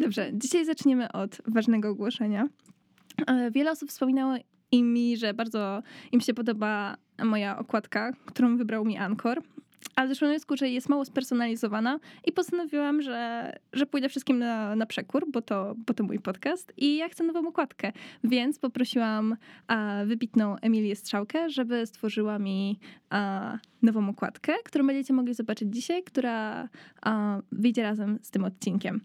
Dobrze, dzisiaj zaczniemy od ważnego ogłoszenia. E, wiele osób wspominało i mi, że bardzo im się podoba moja okładka, którą wybrał mi Anchor. Ale do wniosku, że jest mało spersonalizowana i postanowiłam, że, że pójdę wszystkim na, na przekór, bo to, bo to mój podcast i ja chcę nową okładkę. Więc poprosiłam a, wybitną Emilię Strzałkę, żeby stworzyła mi a, nową okładkę, którą będziecie mogli zobaczyć dzisiaj, która a, wyjdzie razem z tym odcinkiem.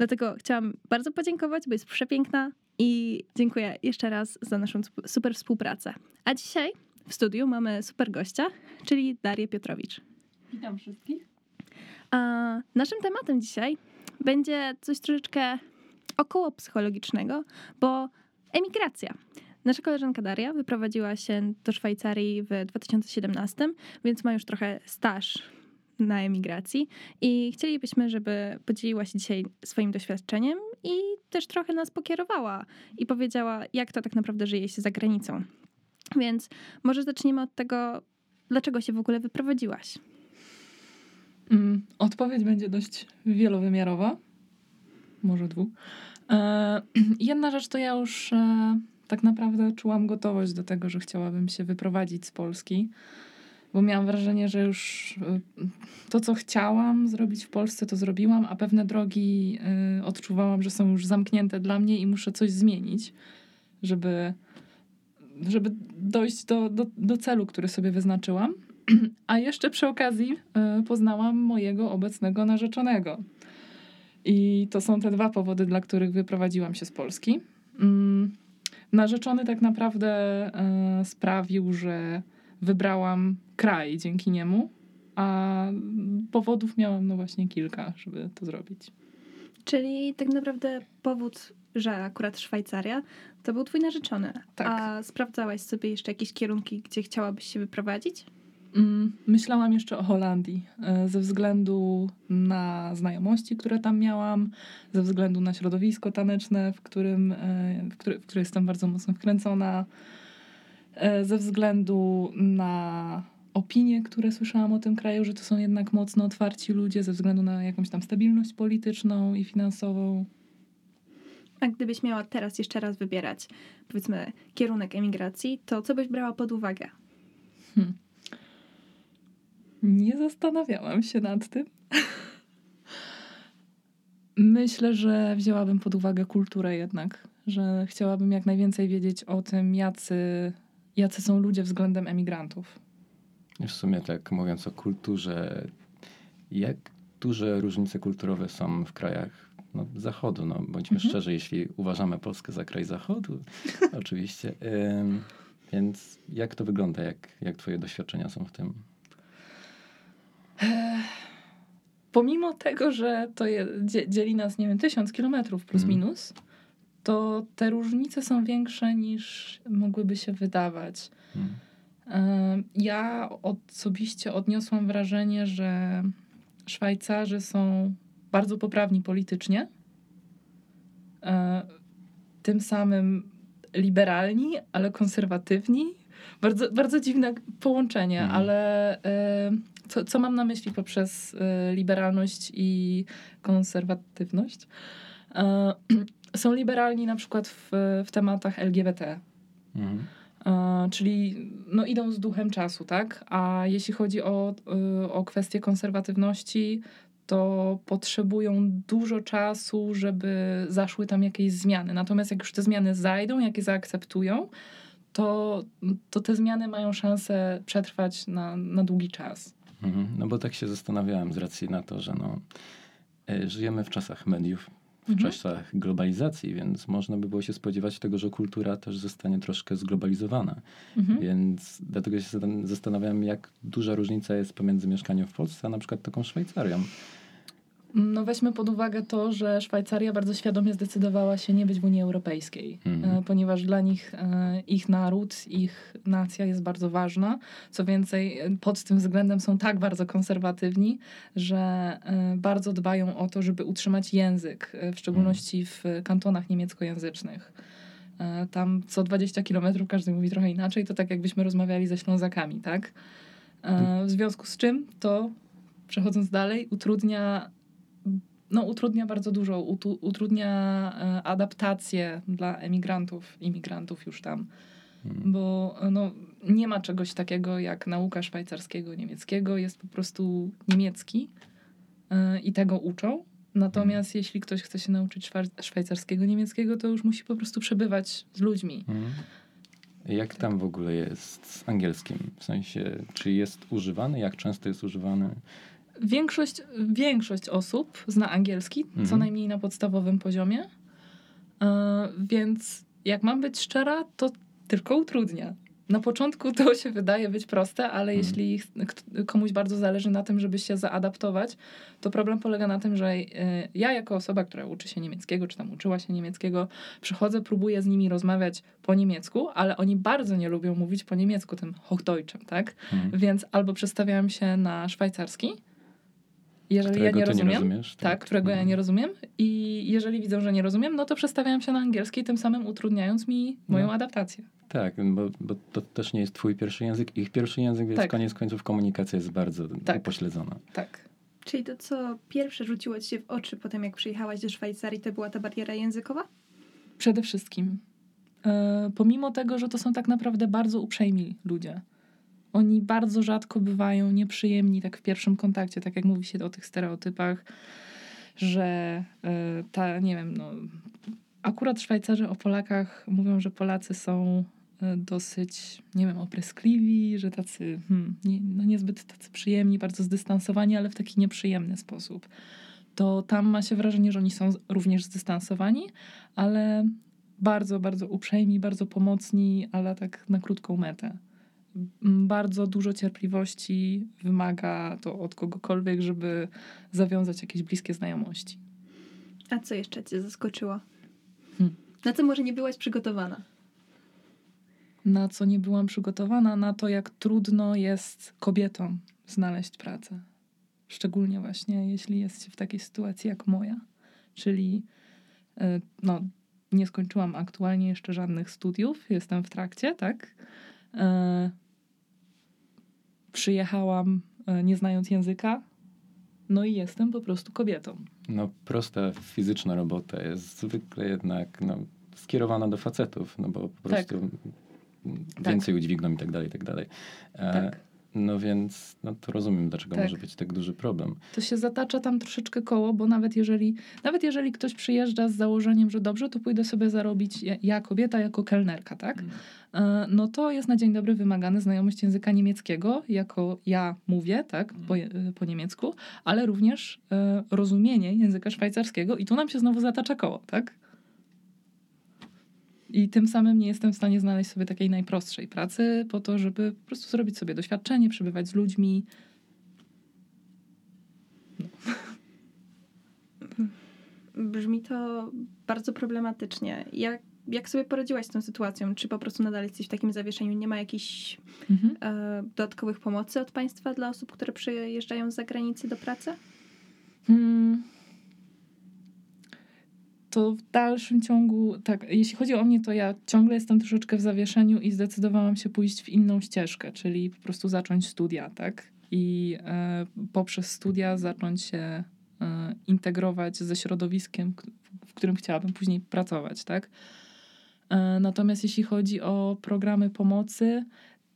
Dlatego chciałam bardzo podziękować, bo jest przepiękna i dziękuję jeszcze raz za naszą super współpracę. A dzisiaj w studiu mamy super gościa, czyli Darię Piotrowicz. Witam wszystkich. A naszym tematem dzisiaj będzie coś troszeczkę około psychologicznego, bo emigracja. Nasza koleżanka Daria wyprowadziła się do Szwajcarii w 2017, więc ma już trochę staż na emigracji i chcielibyśmy, żeby podzieliła się dzisiaj swoim doświadczeniem i też trochę nas pokierowała i powiedziała, jak to tak naprawdę żyje się za granicą. Więc może zaczniemy od tego, dlaczego się w ogóle wyprowadziłaś? Mm, odpowiedź będzie dość wielowymiarowa. Może dwóch. E, jedna rzecz to ja już e, tak naprawdę czułam gotowość do tego, że chciałabym się wyprowadzić z Polski, bo miałam wrażenie, że już e, to, co chciałam zrobić w Polsce, to zrobiłam, a pewne drogi e, odczuwałam, że są już zamknięte dla mnie i muszę coś zmienić, żeby żeby dojść do, do, do celu, który sobie wyznaczyłam. A jeszcze przy okazji y, poznałam mojego obecnego narzeczonego. I to są te dwa powody, dla których wyprowadziłam się z Polski. Mm, narzeczony tak naprawdę y, sprawił, że wybrałam kraj dzięki niemu, a powodów miałam no właśnie kilka, żeby to zrobić. Czyli tak naprawdę powód że akurat Szwajcaria, to był twój narzeczony. Tak. A sprawdzałaś sobie jeszcze jakieś kierunki, gdzie chciałabyś się wyprowadzić? Mm, myślałam jeszcze o Holandii, e, ze względu na znajomości, które tam miałam, ze względu na środowisko taneczne, w którym, e, w które, w które jestem bardzo mocno wkręcona, ze względu na opinie, które słyszałam o tym kraju, że to są jednak mocno otwarci ludzie, ze względu na jakąś tam stabilność polityczną i finansową. A gdybyś miała teraz jeszcze raz wybierać, powiedzmy, kierunek emigracji, to co byś brała pod uwagę? Hmm. Nie zastanawiałam się nad tym. Myślę, że wzięłabym pod uwagę kulturę jednak, że chciałabym jak najwięcej wiedzieć o tym, jacy, jacy są ludzie względem emigrantów. W sumie tak mówiąc o kulturze, jak duże różnice kulturowe są w krajach no, zachodu. No, bądźmy mhm. szczerzy, jeśli uważamy Polskę za kraj zachodu, oczywiście. Ym, więc jak to wygląda? Jak, jak twoje doświadczenia są w tym? Pomimo tego, że to je, dzieli nas, nie wiem, tysiąc kilometrów plus mm. minus, to te różnice są większe niż mogłyby się wydawać. Mm. Ja osobiście odniosłam wrażenie, że Szwajcarzy są bardzo poprawni politycznie, e, tym samym liberalni, ale konserwatywni. Bardzo, bardzo dziwne połączenie, mhm. ale e, co, co mam na myśli poprzez e, liberalność i konserwatywność? Są liberalni na przykład w, w tematach LGBT. Mhm. czyli no, idą z duchem czasu, tak? A jeśli chodzi o, o kwestię konserwatywności, to potrzebują dużo czasu, żeby zaszły tam jakieś zmiany. Natomiast jak już te zmiany zajdą, jak je zaakceptują, to, to te zmiany mają szansę przetrwać na, na długi czas. Mhm. No bo tak się zastanawiałem z racji na to, że no, e, żyjemy w czasach mediów, w mhm. czasach globalizacji, więc można by było się spodziewać tego, że kultura też zostanie troszkę zglobalizowana. Mhm. Więc dlatego się zastanawiam, jak duża różnica jest pomiędzy mieszkaniem w Polsce, a na przykład taką Szwajcarią. No weźmy pod uwagę to, że Szwajcaria bardzo świadomie zdecydowała się nie być w Unii Europejskiej, mm. ponieważ dla nich e, ich naród, ich nacja jest bardzo ważna. Co więcej, pod tym względem są tak bardzo konserwatywni, że e, bardzo dbają o to, żeby utrzymać język, w szczególności w kantonach niemieckojęzycznych. Tam co 20 kilometrów każdy mówi trochę inaczej, to tak jakbyśmy rozmawiali ze Ślązakami, tak? W związku z czym to, przechodząc dalej, utrudnia no, utrudnia bardzo dużo, utrudnia e, adaptację dla emigrantów, imigrantów już tam. Hmm. Bo no, nie ma czegoś takiego jak nauka szwajcarskiego, niemieckiego, jest po prostu niemiecki yy, i tego uczą. Natomiast hmm. jeśli ktoś chce się nauczyć szwajcarskiego, niemieckiego, to już musi po prostu przebywać z ludźmi. Hmm. Jak tam w ogóle jest z angielskim? W sensie, czy jest używany? Jak często jest używany? Większość, większość osób zna angielski, mhm. co najmniej na podstawowym poziomie. Yy, więc jak mam być szczera, to tylko utrudnia. Na początku to się wydaje być proste, ale hmm. jeśli komuś bardzo zależy na tym, żeby się zaadaptować, to problem polega na tym, że e, ja jako osoba, która uczy się niemieckiego, czy tam uczyła się niemieckiego, przychodzę, próbuję z nimi rozmawiać po niemiecku, ale oni bardzo nie lubią mówić po niemiecku, tym Hochdeutschem, tak? Hmm. Więc albo przestawiam się na szwajcarski, jeżeli którego ja nie rozumiem, nie tak, tak, którego ja nie rozumiem i jeżeli widzą, że nie rozumiem, no to przestawiam się na angielski, tym samym utrudniając mi moją no. adaptację. Tak, bo, bo to też nie jest twój pierwszy język. Ich pierwszy język, więc tak. koniec końców komunikacja jest bardzo tak. upośledzona. Tak. Czyli to, co pierwsze rzuciło ci się w oczy potem, jak przyjechałaś do Szwajcarii, to była ta bariera językowa? Przede wszystkim. E, pomimo tego, że to są tak naprawdę bardzo uprzejmi ludzie. Oni bardzo rzadko bywają nieprzyjemni tak w pierwszym kontakcie, tak jak mówi się o tych stereotypach, że e, ta, nie wiem, no, akurat Szwajcarzy o Polakach mówią, że Polacy są e, dosyć, nie wiem, opryskliwi, że tacy, hmm, nie, no niezbyt tacy przyjemni, bardzo zdystansowani, ale w taki nieprzyjemny sposób. To tam ma się wrażenie, że oni są również zdystansowani, ale bardzo, bardzo uprzejmi, bardzo pomocni, ale tak na krótką metę. Bardzo dużo cierpliwości wymaga to od kogokolwiek, żeby zawiązać jakieś bliskie znajomości. A co jeszcze cię zaskoczyło? Hmm. Na co może nie byłaś przygotowana? Na co nie byłam przygotowana? Na to, jak trudno jest kobietom znaleźć pracę. Szczególnie właśnie, jeśli jest się w takiej sytuacji jak moja. Czyli e, no, nie skończyłam aktualnie jeszcze żadnych studiów, jestem w trakcie, tak? Przyjechałam e, nie znając języka, no i jestem po prostu kobietą. No prosta fizyczna robota jest zwykle jednak no, skierowana do facetów, no bo po tak. prostu tak. więcej tak. udźwigną i tak dalej, i tak dalej. E, tak. No więc no to rozumiem, dlaczego tak. może być tak duży problem. To się zatacza tam troszeczkę koło, bo nawet jeżeli, nawet jeżeli ktoś przyjeżdża z założeniem, że dobrze, to pójdę sobie zarobić ja, ja kobieta, jako kelnerka, tak? Mm. E, no to jest na dzień dobry wymagane znajomość języka niemieckiego, jako ja mówię, tak, mm. po, e, po niemiecku, ale również e, rozumienie języka szwajcarskiego i tu nam się znowu zatacza koło, tak? I tym samym nie jestem w stanie znaleźć sobie takiej najprostszej pracy po to, żeby po prostu zrobić sobie doświadczenie, przebywać z ludźmi. No. Brzmi to bardzo problematycznie. Jak, jak sobie poradziłaś z tą sytuacją? Czy po prostu nadal jesteś w takim zawieszeniu? Nie ma jakichś mhm. e, dodatkowych pomocy od państwa dla osób, które przyjeżdżają z zagranicy do pracy? Hmm to w dalszym ciągu, tak, jeśli chodzi o mnie, to ja ciągle jestem troszeczkę w zawieszeniu i zdecydowałam się pójść w inną ścieżkę, czyli po prostu zacząć studia, tak? I e, poprzez studia zacząć się e, integrować ze środowiskiem, w którym chciałabym później pracować, tak? E, natomiast jeśli chodzi o programy pomocy,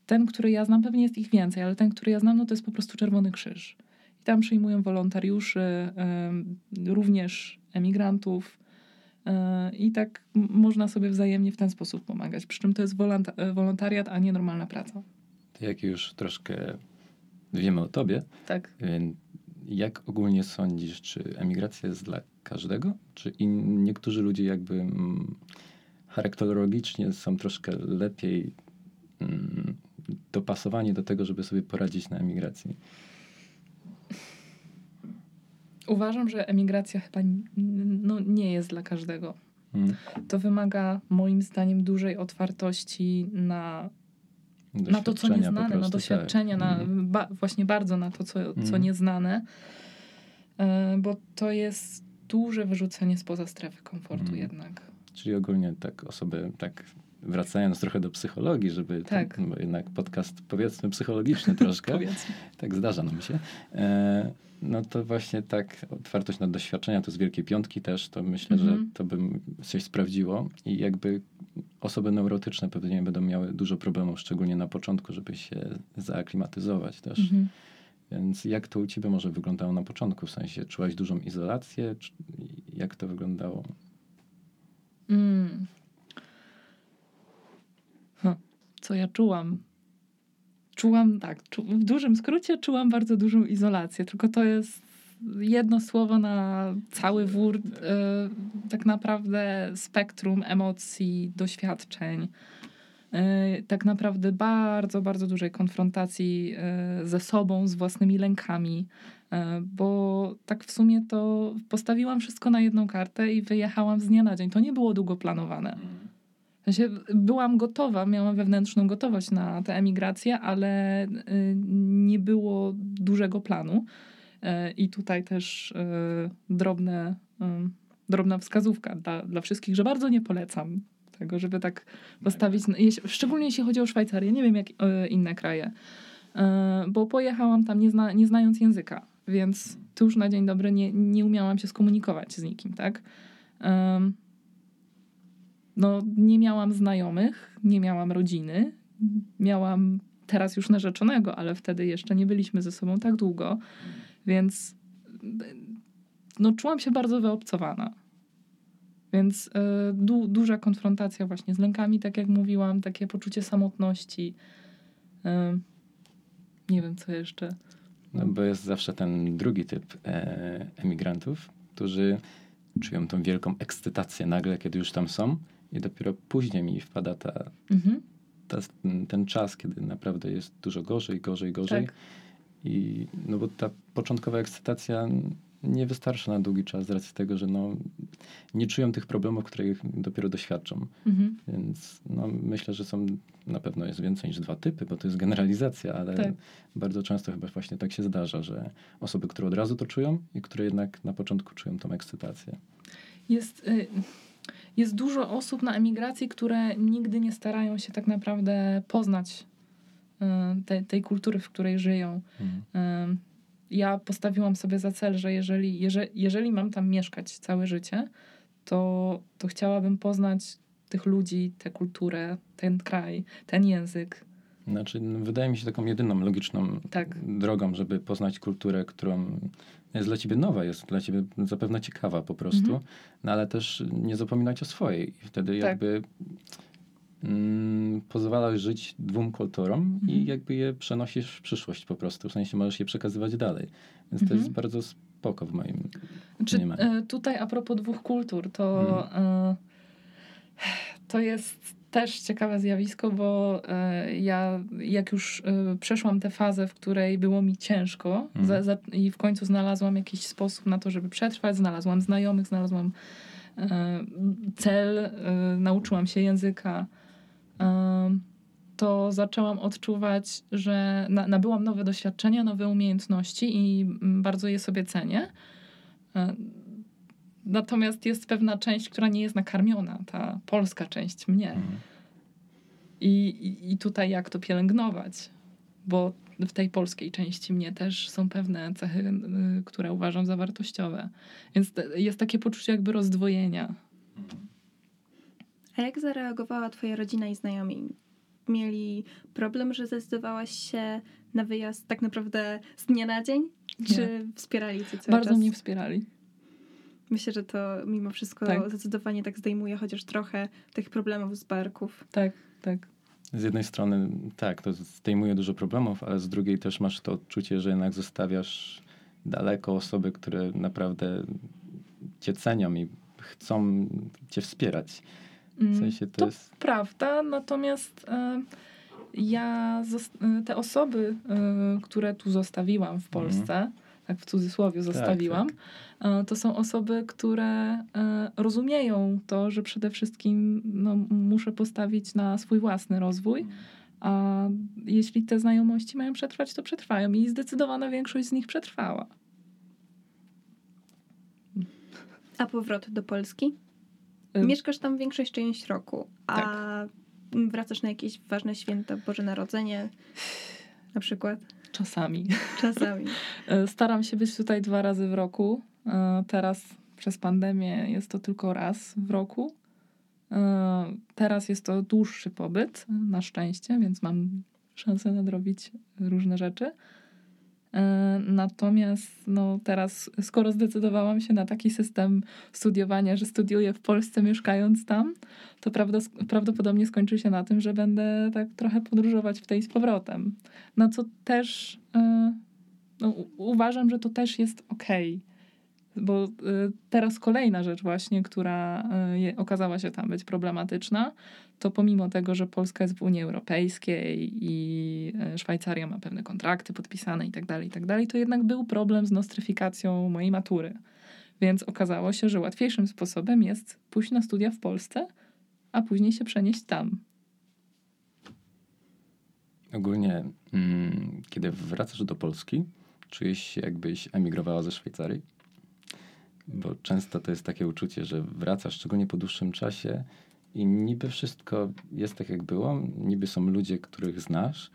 ten, który ja znam, pewnie jest ich więcej, ale ten, który ja znam, no to jest po prostu Czerwony Krzyż. I tam przyjmują wolontariuszy, również emigrantów, E, I tak można sobie wzajemnie w ten sposób pomagać. Przy czym to jest e, wolontariat, a nie normalna praca. Jak już troszkę wiemy o tobie, tak. jak ogólnie sądzisz, czy emigracja jest dla każdego? Czy in, niektórzy ludzie jakby mm, charakterologicznie są troszkę lepiej mm, dopasowani do tego, żeby sobie poradzić na emigracji? Uważam, że emigracja chyba no, nie jest dla każdego. Hmm. To wymaga moim zdaniem dużej otwartości na, na to, co nieznane, prostu, na doświadczenia, tak. na, hmm. ba, właśnie bardzo na to, co, co hmm. nieznane, e, bo to jest duże wyrzucenie spoza strefy komfortu hmm. jednak. Czyli ogólnie tak osoby tak wracając trochę do psychologii, żeby tak. ten, jednak podcast powiedzmy psychologiczny troszkę, tak zdarza nam się, e, no to właśnie tak otwartość na doświadczenia, to z Wielkiej Piątki też, to myślę, że Mhm. to bym coś sprawdziło i jakby osoby neurotyczne pewnie będą miały dużo problemów, szczególnie na początku, żeby się zaaklimatyzować też. Mhm. Więc jak to u ciebie może wyglądało na początku? W sensie, czułaś dużą izolację? Jak to wyglądało? Mm. Co ja czułam? Czułam, tak, czu, w dużym skrócie czułam bardzo dużą izolację, tylko to jest jedno słowo na cały wór, e, tak naprawdę spektrum emocji, doświadczeń. E, tak naprawdę bardzo, bardzo dużej konfrontacji e, ze sobą, z własnymi lękami, bo tak w sumie to postawiłam wszystko na jedną kartę i wyjechałam z dnia na dzień. To nie było długo planowane. W sensie byłam gotowa, miałam wewnętrzną gotowość na tę emigrację, ale y, nie było dużego planu. Y, I tutaj też y, drobne, y, drobna wskazówka dla, dla wszystkich, że bardzo nie polecam tego, żeby tak postawić, szczególnie jeśli chodzi o Szwajcarię, nie wiem jak inne kraje, Y, bo pojechałam tam nie, zna, nie znając języka, więc tu już na dzień dobry nie, nie umiałam się skomunikować z nikim, tak? No, nie miałam znajomych, nie miałam rodziny. Miałam teraz już narzeczonego, ale wtedy jeszcze nie byliśmy ze sobą tak długo, więc no, czułam się bardzo wyobcowana. Więc y, du, duża konfrontacja właśnie z lękami, tak jak mówiłam, takie poczucie samotności. Y, nie wiem, co jeszcze. No, bo jest zawsze ten drugi typ e, emigrantów, którzy czują tą wielką ekscytację nagle, kiedy już tam są i dopiero później mi wpada ta, Mhm. ta, ten czas, kiedy naprawdę jest dużo gorzej, gorzej, gorzej. Tak. I no bo ta początkowa ekscytacja nie wystarcza na długi czas z racji tego, że no, nie czują tych problemów, których dopiero doświadczą. Mhm. Więc no, myślę, że są na pewno jest więcej niż dwa typy, bo to jest generalizacja, ale Tak. bardzo często chyba właśnie tak się zdarza, że osoby, które od razu to czują i które jednak na początku czują tą ekscytację. Jest, y, jest dużo osób na emigracji, które nigdy nie starają się tak naprawdę poznać y, te, tej kultury, w której żyją. Mhm. Y, Ja postawiłam sobie za cel, że jeżeli, jeżeli, jeżeli mam tam mieszkać całe życie, to, to chciałabym poznać tych ludzi, tę kulturę, ten kraj, ten język. Znaczy, wydaje mi się taką jedyną logiczną Tak. drogą, żeby poznać kulturę, którą jest dla ciebie nowa, jest dla ciebie zapewne ciekawa po prostu, Mhm. no ale też nie zapominać o swojej. I wtedy Tak. jakby mm, pozwalasz żyć dwóm kulturom i Mhm. jakby je przenosisz w przyszłość po prostu. W sensie możesz je przekazywać dalej. Więc to Mhm. jest bardzo spoko w moim Czy, Nie ma. e, tutaj a propos dwóch kultur, to, e, to jest też ciekawe zjawisko, bo e, ja jak już e, przeszłam tę fazę, w której było mi ciężko Mhm. za, za, i w końcu znalazłam jakiś sposób na to, żeby przetrwać, znalazłam znajomych, znalazłam e, cel, nauczyłam się języka, to zaczęłam odczuwać, że na, nabyłam nowe doświadczenia, nowe umiejętności i mm, bardzo je sobie cenię. Natomiast jest pewna część, która nie jest nakarmiona, ta polska część mnie. Mhm. I, i, I tutaj jak to pielęgnować? Bo w tej polskiej części mnie też są pewne cechy, y, które uważam za wartościowe. Więc jest takie poczucie jakby rozdwojenia. A jak zareagowała twoja rodzina i znajomi? Mieli problem, że zdecydowałaś się na wyjazd tak naprawdę z dnia na dzień? Czy wspierali cię cały Bardzo czas? mnie wspierali. Myślę, że to mimo wszystko Tak. zdecydowanie tak zdejmuje chociaż trochę tych problemów z barków. Tak, tak. Z jednej strony tak, to zdejmuje dużo problemów, ale z drugiej też masz to odczucie, że jednak zostawiasz daleko osoby, które naprawdę cię cenią i chcą cię wspierać. W Mm, sensie to, to jest... prawda, natomiast e, ja e, te osoby, e, które tu zostawiłam w Polsce, tak w cudzysłowie zostawiłam, e, to są osoby, które e, rozumieją to, że przede wszystkim no, muszę postawić na swój własny rozwój, a jeśli te znajomości mają przetrwać, to przetrwają i zdecydowana większość z nich przetrwała. A powrót do Polski? Ym. Mieszkasz tam większość część roku, a Tak. wracasz na jakieś ważne święta, Boże Narodzenie na przykład? Czasami. Czasami. E, staram się być tutaj dwa razy w roku. E, teraz przez pandemię jest to tylko raz w roku. E, teraz jest to dłuższy pobyt, na szczęście, więc mam szansę nadrobić różne rzeczy. E, natomiast no, teraz, skoro zdecydowałam się na taki system studiowania, że studiuję w Polsce mieszkając tam, to prawdopodobnie skończy się na tym, że będę tak trochę podróżować w tej z powrotem. Na co też no, uważam, że to też jest okej. Okay bo y, teraz kolejna rzecz właśnie, która y, okazała się tam być problematyczna, to pomimo tego, że Polska jest w Unii Europejskiej i y, Szwajcaria ma pewne kontrakty podpisane i tak dalej, i tak to jednak był problem z nostryfikacją mojej matury. Więc okazało się, że łatwiejszym sposobem jest pójść na studia w Polsce, a później się przenieść tam. Ogólnie, mm, kiedy wracasz do Polski, czujesz się jakbyś emigrowała ze Szwajcarii? Bo często to jest takie uczucie, że wracasz, szczególnie po dłuższym czasie i niby wszystko jest tak, jak było, niby są ludzie, których znasz,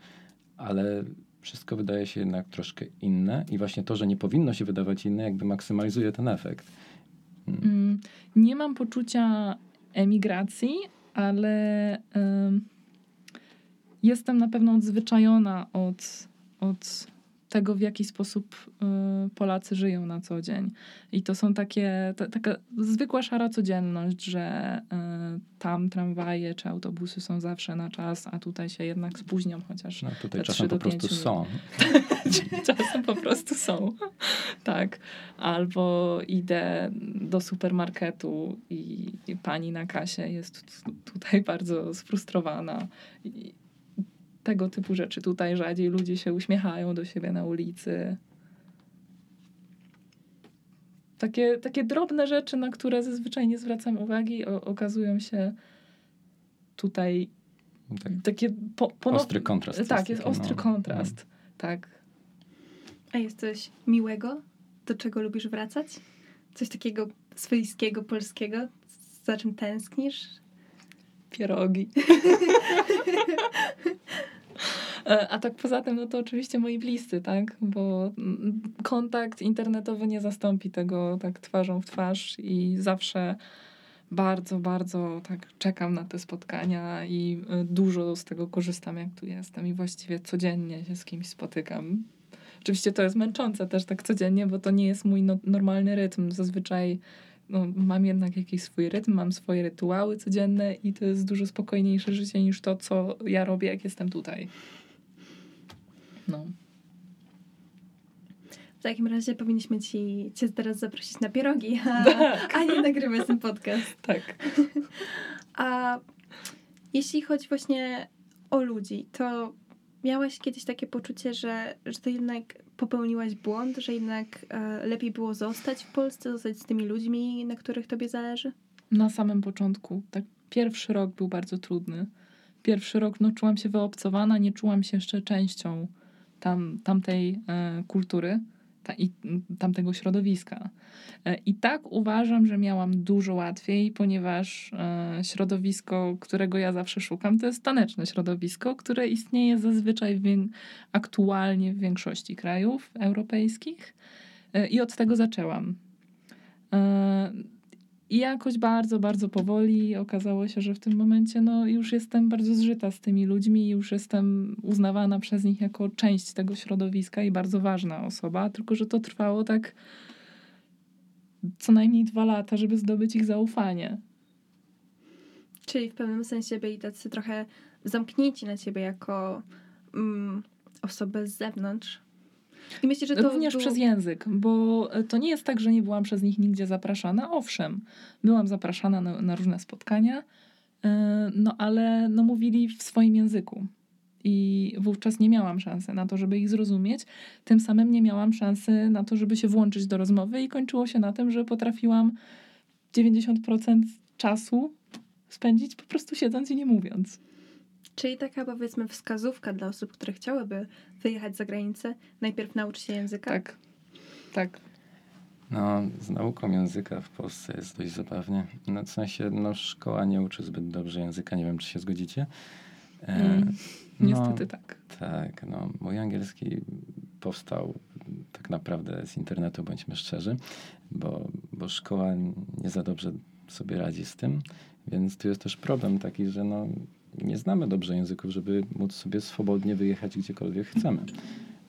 ale wszystko wydaje się jednak troszkę inne i właśnie to, że nie powinno się wydawać inne, jakby maksymalizuje ten efekt. Hmm. Mm, nie mam poczucia emigracji, ale y, jestem na pewno odzwyczajona od, od tego, w jaki sposób y, Polacy żyją na co dzień. I to są takie, ta, taka zwykła szara codzienność, że y, tam tramwaje czy autobusy są zawsze na czas, a tutaj się jednak spóźnią chociaż. No tutaj czasem po prostu minut. są. czasem po prostu są. tak. Albo idę do supermarketu i, i pani na kasie jest tutaj bardzo sfrustrowana. I, tego typu rzeczy. Tutaj rzadziej ludzie się uśmiechają do siebie na ulicy. Takie, takie drobne rzeczy, na które zazwyczaj nie zwracam uwagi, o, okazują się tutaj tak. takie po, ponow... Ostry kontrast. Tak, jest taki, ostry no. kontrast. No. Tak. A jest coś miłego, do czego lubisz wracać? Coś takiego swojskiego, polskiego, za czym tęsknisz? Pierogi. E, a tak poza tym, no to oczywiście moi bliscy, tak? Bo kontakt internetowy nie zastąpi tego tak twarzą w twarz i zawsze bardzo, bardzo tak czekam na te spotkania i e, dużo z tego korzystam, jak tu jestem i właściwie codziennie się z kimś spotykam. Oczywiście to jest męczące też tak codziennie, bo to nie jest mój no, normalny rytm. Zazwyczaj no, mam jednak jakiś swój rytm, mam swoje rytuały codzienne i to jest dużo spokojniejsze życie niż to, co ja robię, jak jestem tutaj. No. W takim razie powinniśmy ci, cię teraz zaprosić na pierogi, a, tak. a nie nagrywać ten podcast. Tak. A jeśli chodzi właśnie o ludzi, to miałaś kiedyś takie poczucie, że, że to jednak popełniłaś błąd, że jednak e, lepiej było zostać w Polsce, zostać z tymi ludźmi, na których tobie zależy? Na samym początku. Tak pierwszy rok był bardzo trudny. Pierwszy rok no, czułam się wyobcowana, nie czułam się jeszcze częścią tam, tamtej e, kultury ta, i tamtego środowiska. E, I tak uważam, że miałam dużo łatwiej, ponieważ e, środowisko, którego ja zawsze szukam, to jest taneczne środowisko, które istnieje zazwyczaj w, aktualnie w większości krajów europejskich. E, I od tego zaczęłam. I jakoś bardzo, bardzo powoli okazało się, że w tym momencie no, już jestem bardzo zżyta z tymi ludźmi, już jestem uznawana przez nich jako część tego środowiska i bardzo ważna osoba, tylko że to trwało tak co najmniej dwa lata, żeby zdobyć ich zaufanie. Czyli w pewnym sensie byli tacy trochę zamknięci na ciebie jako mm, osobę z zewnątrz. I myślę, że to Również było... przez język, bo to nie jest tak, że nie byłam przez nich nigdzie zapraszana. Owszem, byłam zapraszana na, na różne spotkania, e, no ale no, mówili w swoim języku. I wówczas nie miałam szansy na to, żeby ich zrozumieć. Tym samym nie miałam szansy na to, żeby się włączyć do rozmowy, i kończyło się na tym, że potrafiłam 90% czasu spędzić po prostu siedząc i nie mówiąc. Czyli taka powiedzmy wskazówka dla osób, które chciałyby wyjechać za granicę, najpierw nauczyć się języka? Tak, tak. No, z nauką języka w Polsce jest dość zabawnie. No, w sensie, no, szkoła nie uczy zbyt dobrze języka, nie wiem, czy się zgodzicie. E, mm, niestety no, tak. Tak, no, mój angielski powstał tak naprawdę z internetu, bądźmy szczerzy, bo, bo szkoła nie za dobrze sobie radzi z tym, więc tu jest też problem taki, że no, nie znamy dobrze języków, żeby móc sobie swobodnie wyjechać gdziekolwiek chcemy.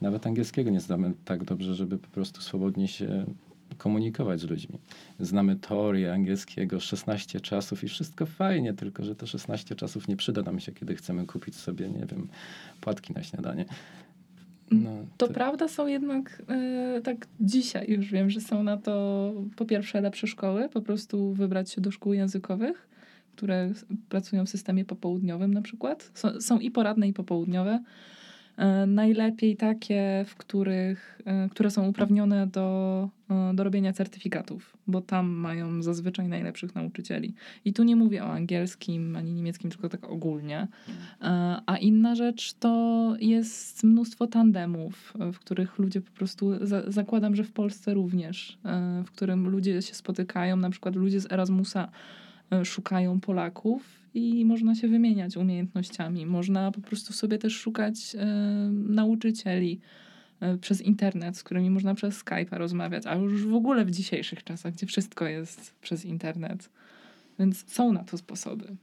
Nawet angielskiego nie znamy tak dobrze, żeby po prostu swobodnie się komunikować z ludźmi. Znamy teorię angielskiego, 16 czasów i wszystko fajnie, tylko że to 16 czasów nie przyda nam się, kiedy chcemy kupić sobie, nie wiem, płatki na śniadanie. No, to, to, prawda są jednak e, tak dzisiaj już wiem, że są na to po pierwsze lepsze szkoły, po prostu wybrać się do szkół językowych, które pracują w systemie popołudniowym na przykład. Są, są i poradne i popołudniowe. E, najlepiej takie, w których, e, które są uprawnione do, e, do robienia certyfikatów, bo tam mają zazwyczaj najlepszych nauczycieli. I tu nie mówię o angielskim ani niemieckim, tylko tak ogólnie. A inna rzecz to jest mnóstwo tandemów, w których ludzie po prostu, za, zakładam, że w Polsce również, w którym ludzie się spotykają, na przykład ludzie z Erasmusa szukają Polaków i można się wymieniać umiejętnościami. Można po prostu sobie też szukać e, nauczycieli e, przez internet, z którymi można przez Skype'a rozmawiać, a już w ogóle w dzisiejszych czasach, gdzie wszystko jest przez internet. Więc są na to sposoby.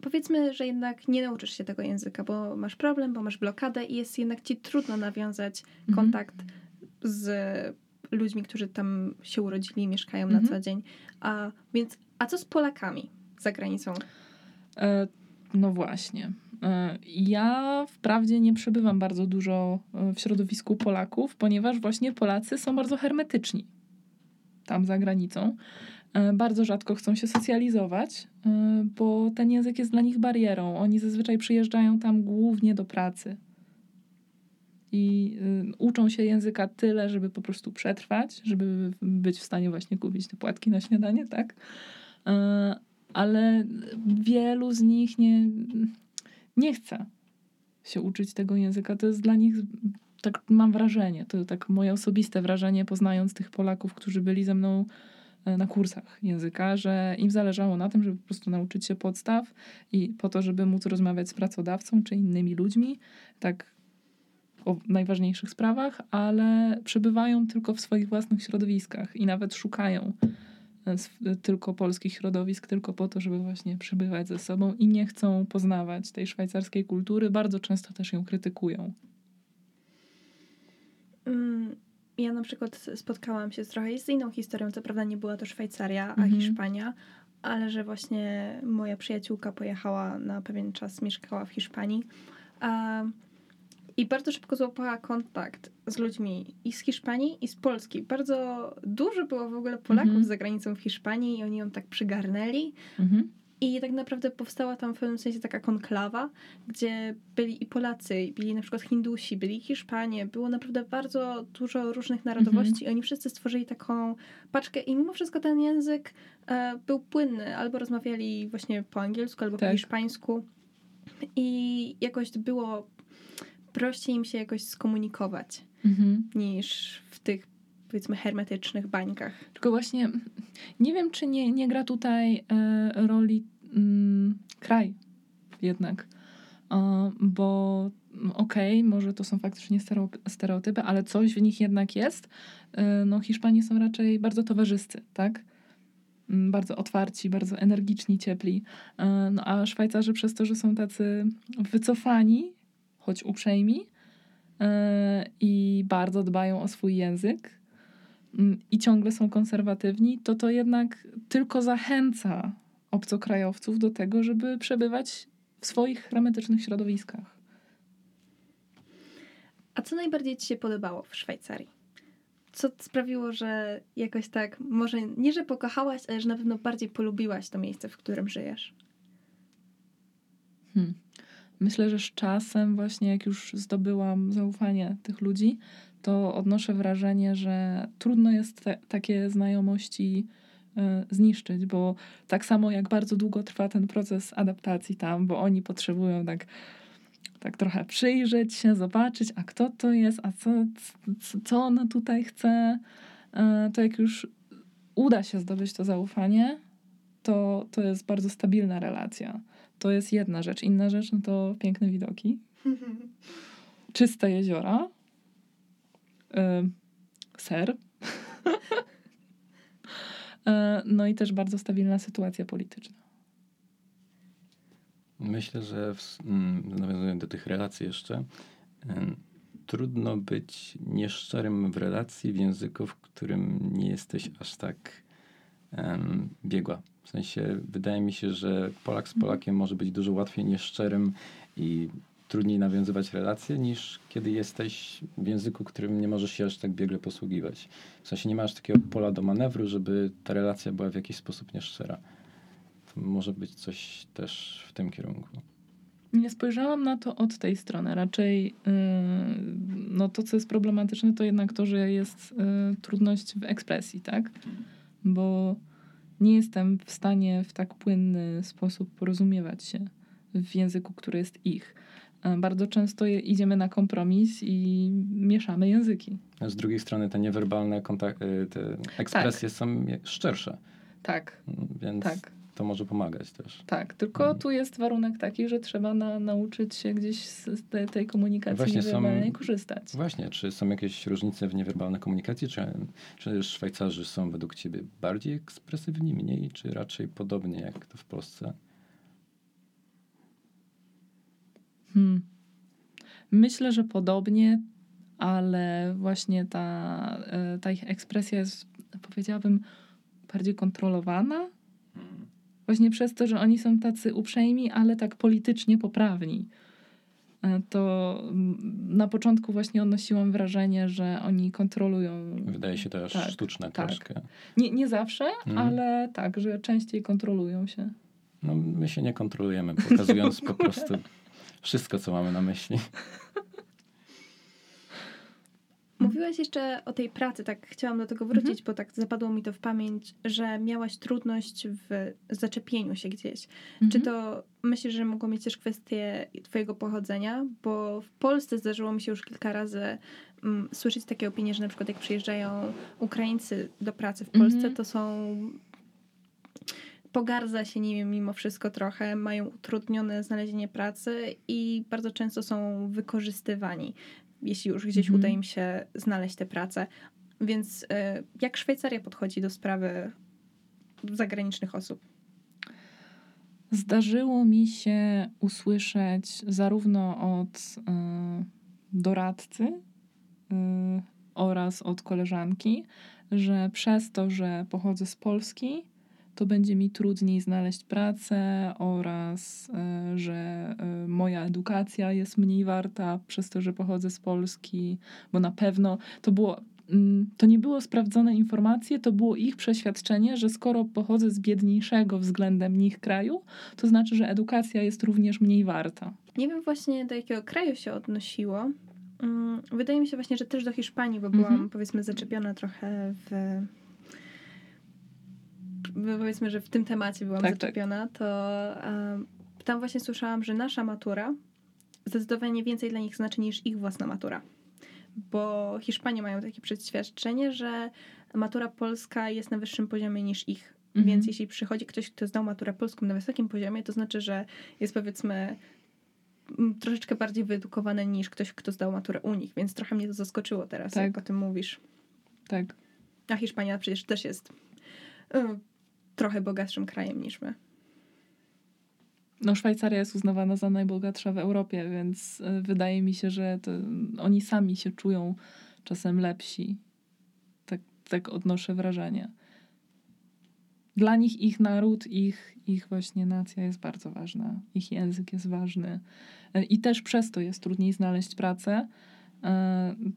Powiedzmy, że jednak nie nauczysz się tego języka, bo masz problem, bo masz blokadę i jest jednak ci trudno nawiązać mhm. kontakt z ludźmi, którzy tam się urodzili i mieszkają mhm. na co dzień. A więc, a co z Polakami? za granicą? E, no właśnie. E, ja wprawdzie nie przebywam bardzo dużo e, w środowisku Polaków, ponieważ właśnie Polacy są bardzo hermetyczni tam za granicą. Bardzo rzadko chcą się socjalizować, bo ten język jest dla nich barierą. Oni zazwyczaj przyjeżdżają tam głównie do pracy. I uczą się języka tyle, żeby po prostu przetrwać, żeby być w stanie właśnie kupić te płatki na śniadanie, tak? ale wielu z nich nie, nie chce się uczyć tego języka. To jest dla nich, tak mam wrażenie, to tak moje osobiste wrażenie, poznając tych Polaków, którzy byli ze mną e, na kursach języka, że im zależało na tym, żeby po prostu nauczyć się podstaw i po to, żeby móc rozmawiać z pracodawcą czy innymi ludźmi, tak o najważniejszych sprawach, ale przebywają tylko w swoich własnych środowiskach i nawet szukają tylko polskich środowisk, tylko po to, żeby właśnie przebywać ze sobą i nie chcą poznawać tej szwajcarskiej kultury. Bardzo często też ją krytykują. Mm, ja na przykład spotkałam się z trochę z inną historią. Co prawda nie była to Szwajcaria, a mhm. Hiszpania, ale że właśnie moja przyjaciółka pojechała na pewien czas, mieszkała w Hiszpanii. A i bardzo szybko złapała kontakt z ludźmi i z Hiszpanii, i z Polski. Bardzo dużo było w ogóle Polaków mm -hmm. za granicą w Hiszpanii i oni ją tak przygarnęli. Mm -hmm. I tak naprawdę powstała tam w pewnym sensie taka konklawa, gdzie byli i Polacy, byli na przykład Hindusi, byli Hiszpanie, było naprawdę bardzo dużo różnych narodowości mm -hmm. i oni wszyscy stworzyli taką paczkę i mimo wszystko ten język e, był płynny. Albo rozmawiali właśnie po angielsku, albo tak. po hiszpańsku. I jakoś było prościej im się jakoś skomunikować mhm. niż w tych powiedzmy hermetycznych bańkach. Tylko właśnie nie wiem, czy nie, nie gra tutaj e, roli mm, kraj jednak. E, bo okej, okay, może to są faktycznie stereotypy, ale coś w nich jednak jest. E, no Hiszpanie są raczej bardzo towarzyscy, tak? Mm, bardzo otwarci, bardzo energiczni, ciepli. E, no a Szwajcarzy przez to, że są tacy wycofani choć uprzejmi e, i bardzo dbają o swój język mm, i ciągle są konserwatywni, to to jednak tylko zachęca obcokrajowców do tego, żeby przebywać w swoich hermetycznych środowiskach. A co najbardziej Ci się podobało w Szwajcarii? Co sprawiło, że jakoś tak, może nie, że pokochałaś, ale że na pewno bardziej polubiłaś to miejsce, w którym żyjesz? Hmm. Myślę, że z czasem, właśnie jak już zdobyłam zaufanie tych ludzi, to odnoszę wrażenie, że trudno jest te, takie znajomości y, zniszczyć, bo tak samo jak bardzo długo trwa ten proces adaptacji tam, bo oni potrzebują tak, tak trochę przyjrzeć się, zobaczyć, a kto to jest, a co, co ona tutaj chce. E, to jak już uda się zdobyć to zaufanie, to, to jest bardzo stabilna relacja. To jest jedna rzecz. Inna rzecz no to piękne widoki, czyste jeziora, ser. E, no i też bardzo stabilna sytuacja polityczna. Myślę, że w, mm, nawiązując do tych relacji jeszcze, trudno być nieszczerym w relacji w języku, w którym nie jesteś aż tak um, biegła. W sensie wydaje mi się, że Polak z. Polakiem może być dużo łatwiej nieszczerym i trudniej nawiązywać relacje, niż kiedy jesteś w języku, którym nie możesz się aż tak biegle posługiwać. W sensie nie masz takiego pola do manewru, żeby ta relacja była w jakiś sposób nieszczera. To może być coś też w tym kierunku. Nie spojrzałam na to od tej strony. Raczej yy, no to, co jest problematyczne, to jednak to, że jest yy, trudność w ekspresji, tak? Bo nie jestem w stanie w tak płynny sposób porozumiewać się w języku, który jest ich. Bardzo często idziemy na kompromis i mieszamy języki. Z drugiej strony te niewerbalne kontak- y, te ekspresje tak. są szczersze. Tak. Więc tak. To może pomagać też. Tak, tylko hmm. tu jest warunek taki, że trzeba na, nauczyć się gdzieś z te, tej komunikacji właśnie niewerbalnej są, korzystać. Właśnie, czy są jakieś różnice w niewerbalnej komunikacji? Czy, czy Szwajcarzy są według ciebie bardziej ekspresywni, mniej, czy raczej podobnie jak to w Polsce? Hmm. Myślę, że podobnie, ale właśnie ta, e, ta ich ekspresja jest, powiedziałabym, bardziej kontrolowana. Właśnie przez to, że oni są tacy uprzejmi, ale tak politycznie poprawni. E, to na początku właśnie odnosiłam wrażenie, że oni kontrolują. Wydaje się to aż tak, sztuczne tak. troszkę. Nie, nie zawsze, mm. ale tak, że częściej kontrolują się. No, my się nie kontrolujemy, pokazując po prostu wszystko, co mamy na myśli. Mówiłaś jeszcze o tej pracy, tak chciałam do tego wrócić, mhm. bo tak zapadło mi to w pamięć, że miałaś trudność w zaczepieniu się gdzieś. Mhm. Czy to myślisz, że mogło mieć też kwestię twojego pochodzenia? Bo w Polsce zdarzyło mi się już kilka razy um, słyszeć takie opinie, że na przykład jak przyjeżdżają Ukraińcy do pracy w Polsce, mhm. to są pogardza się nimi mimo wszystko trochę, mają utrudnione znalezienie pracy i bardzo często są wykorzystywani, jeśli już gdzieś mhm. uda im się znaleźć tę pracę. Więc y, jak Szwajcaria podchodzi do sprawy zagranicznych osób? Zdarzyło mi się usłyszeć zarówno od y, doradcy y, oraz od koleżanki, że przez to, że pochodzę z Polski, to będzie mi trudniej znaleźć pracę oraz e, że e, moja edukacja jest mniej warta przez to, że pochodzę z Polski, bo na pewno to było mm, to nie było sprawdzone informacje, to było ich przeświadczenie, że skoro pochodzę z biedniejszego względem nich kraju, to znaczy, że edukacja jest również mniej warta. Nie wiem właśnie do jakiego kraju się odnosiło. Mm, wydaje mi się właśnie, że też do Hiszpanii, bo byłam mhm. powiedzmy zaczepiona trochę w powiedzmy, że w tym temacie byłam tak, tak. zaczepiona, tak. to um, tam właśnie słyszałam, że nasza matura zdecydowanie więcej dla nich znaczy niż ich własna matura. Bo Hiszpanie mają takie przeświadczenie, że matura polska jest na wyższym poziomie niż ich. Mhm. Więc jeśli przychodzi ktoś, kto zdał maturę polską na wysokim poziomie, to znaczy, że jest powiedzmy troszeczkę bardziej wyedukowany niż ktoś, kto zdał maturę u nich. Więc trochę mnie to zaskoczyło teraz, tak. jak o tym mówisz. Tak. A Hiszpania przecież też jest y, trochę bogatszym krajem niż my. No, Szwajcaria jest uznawana za najbogatsza w Europie, więc y, wydaje mi się, że to, oni sami się czują czasem lepsi. Tak, tak odnoszę wrażenie. Dla nich ich naród, ich, ich właśnie nacja jest bardzo ważna. Ich język jest ważny. Y, I też przez to jest trudniej znaleźć pracę. Y,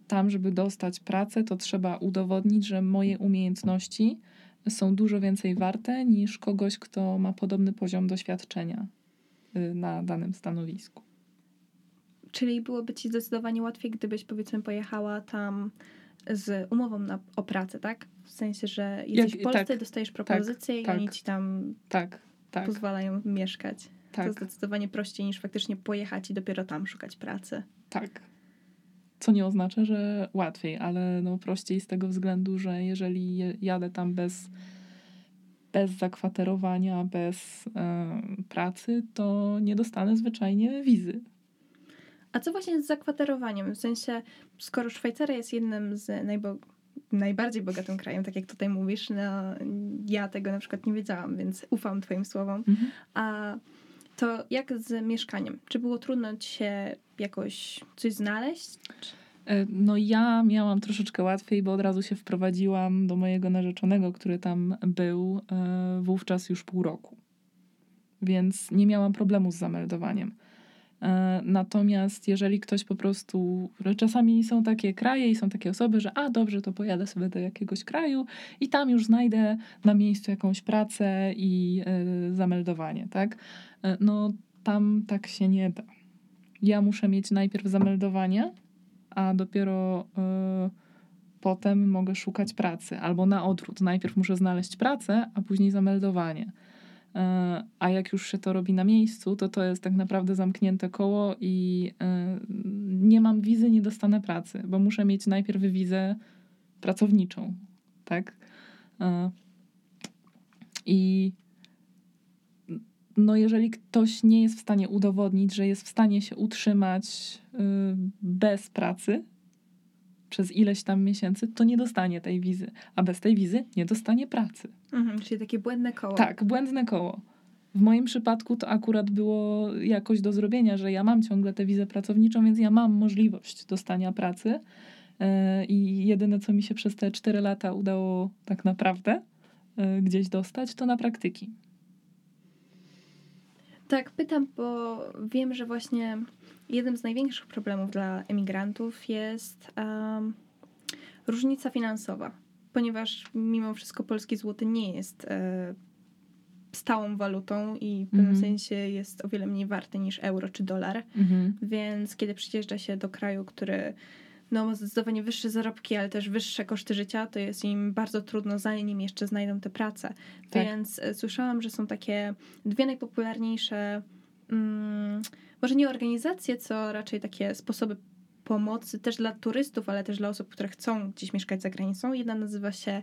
tam, żeby dostać pracę, to trzeba udowodnić, że moje umiejętności są dużo więcej warte niż kogoś, kto ma podobny poziom doświadczenia y, na danym stanowisku. Czyli byłoby ci zdecydowanie łatwiej, gdybyś powiedzmy pojechała tam z umową na, o pracę, tak? W sensie, że jesteś Jak, w Polsce, tak, dostajesz propozycję tak, i tak, oni ci tam tak, tak. pozwalają mieszkać. Tak. To zdecydowanie prościej niż faktycznie pojechać i dopiero tam szukać pracy. Tak. Co nie oznacza, że łatwiej, ale no prościej z tego względu, że jeżeli jadę tam bez, bez zakwaterowania, bez pracy, to nie dostanę zwyczajnie wizy. A co właśnie z zakwaterowaniem? W sensie, skoro Szwajcaria jest jednym z najbo- najbardziej bogatym krajem, tak jak tutaj mówisz, no, ja tego na przykład nie wiedziałam, więc ufam twoim słowom. Mhm. A to jak z mieszkaniem? Czy było trudno ci się jakoś coś znaleźć? E, no ja miałam troszeczkę łatwiej, bo od razu się wprowadziłam do mojego narzeczonego, który tam był e, wówczas już pół roku. Więc nie miałam problemu z zameldowaniem. E, natomiast jeżeli ktoś po prostu, czasami są takie kraje i są takie osoby, że a dobrze, to pojadę sobie do jakiegoś kraju i tam już znajdę na miejscu jakąś pracę i zameldowanie, tak? Y, no tam tak się nie da. Ja muszę mieć najpierw zameldowanie, a dopiero y, potem mogę szukać pracy. Albo na odwrót. Najpierw muszę znaleźć pracę, a później zameldowanie. E, a jak już się to robi na miejscu, to to jest tak naprawdę zamknięte koło i e, nie mam wizy, nie dostanę pracy, bo muszę mieć najpierw wizę pracowniczą, tak? E, I no jeżeli ktoś nie jest w stanie udowodnić, że jest w stanie się utrzymać bez pracy, przez ileś tam miesięcy, to nie dostanie tej wizy. A bez tej wizy nie dostanie pracy. Mhm, czyli takie błędne koło. Tak, błędne koło. W moim przypadku to akurat było jakoś do zrobienia, że ja mam ciągle tę wizę pracowniczą, więc ja mam możliwość dostania pracy. E, I jedyne, co mi się przez te 4 lata udało tak naprawdę e, gdzieś dostać, to na praktyki. Tak, pytam, bo wiem, że właśnie jednym z największych problemów dla emigrantów jest um, różnica finansowa, ponieważ mimo wszystko polski złoty nie jest e, stałą walutą i w pewnym mm -hmm. sensie jest o wiele mniej warty niż euro czy dolar. Mm -hmm. Więc kiedy przyjeżdża się do kraju, który no, zdecydowanie wyższe zarobki, ale też wyższe koszty życia, to jest im bardzo trudno, zanim jeszcze znajdą tę pracę. Tak. Więc e, słyszałam, że są takie dwie najpopularniejsze. Mm, może nie organizacje, co raczej takie sposoby pomocy też dla turystów, ale też dla osób, które chcą gdzieś mieszkać za granicą. Jedna nazywa się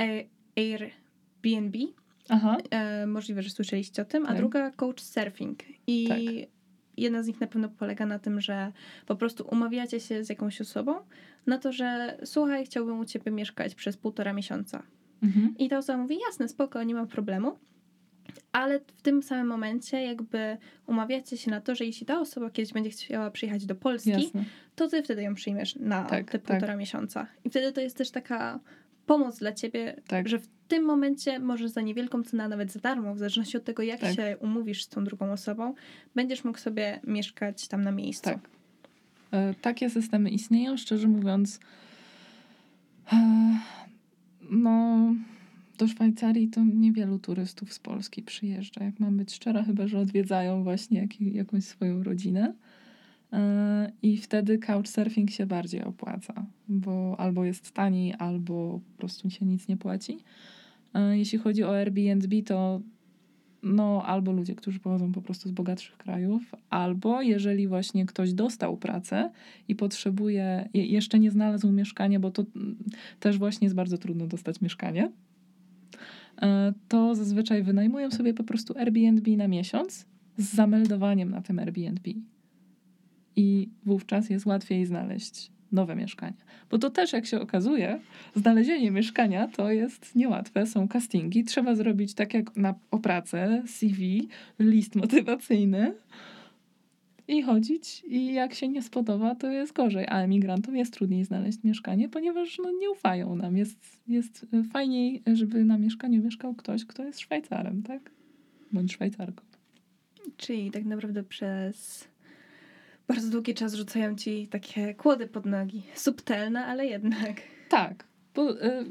e, Airbnb. Aha. E, możliwe, że słyszeliście o tym, a tak. druga Coach Surfing. I tak. Jedna z nich na pewno polega na tym, że po prostu umawiacie się z jakąś osobą na to, że słuchaj, chciałbym u ciebie mieszkać przez półtora miesiąca. Mhm. I ta osoba mówi, jasne, spoko, nie ma problemu ale w tym samym momencie jakby umawiacie się na to, że jeśli ta osoba kiedyś będzie chciała przyjechać do Polski, Jasne. to ty wtedy ją przyjmiesz na tak, te tak. półtora tak. miesiąca. I wtedy to jest też taka pomoc dla ciebie, tak. że w tym momencie możesz za niewielką cenę, nawet za darmo, w zależności od tego, jak tak. się umówisz z tą drugą osobą, będziesz mógł sobie mieszkać tam na miejscu. Tak. E, takie systemy istnieją, szczerze mówiąc. E, no do Szwajcarii to niewielu turystów z Polski przyjeżdża, jak mam być szczera, chyba że odwiedzają właśnie jak, jakąś swoją rodzinę. E, I wtedy couchsurfing się bardziej opłaca, bo albo jest tani, albo po prostu się nic nie płaci. E, jeśli chodzi o Airbnb, to no albo ludzie, którzy pochodzą po prostu z bogatszych krajów, albo jeżeli właśnie ktoś dostał pracę i potrzebuje, jeszcze nie znalazł mieszkania, bo to też właśnie jest bardzo trudno dostać mieszkanie E, to zazwyczaj wynajmują sobie po prostu Airbnb na miesiąc z zameldowaniem na tym Airbnb. I wówczas jest łatwiej znaleźć nowe mieszkanie. Bo to też, jak się okazuje, znalezienie mieszkania to jest niełatwe. Są castingi, trzeba zrobić tak jak na, o pracę, CV, list motywacyjny i chodzić i jak się nie spodoba, to jest gorzej. A emigrantom jest trudniej znaleźć mieszkanie, ponieważ no, nie ufają nam. Jest, jest fajniej, żeby na mieszkaniu mieszkał ktoś, kto jest Szwajcarem, tak? Bądź Szwajcarką. Czyli tak naprawdę przez bardzo długi czas rzucają ci takie kłody pod nogi. Subtelne, ale jednak. Tak. Bo, y,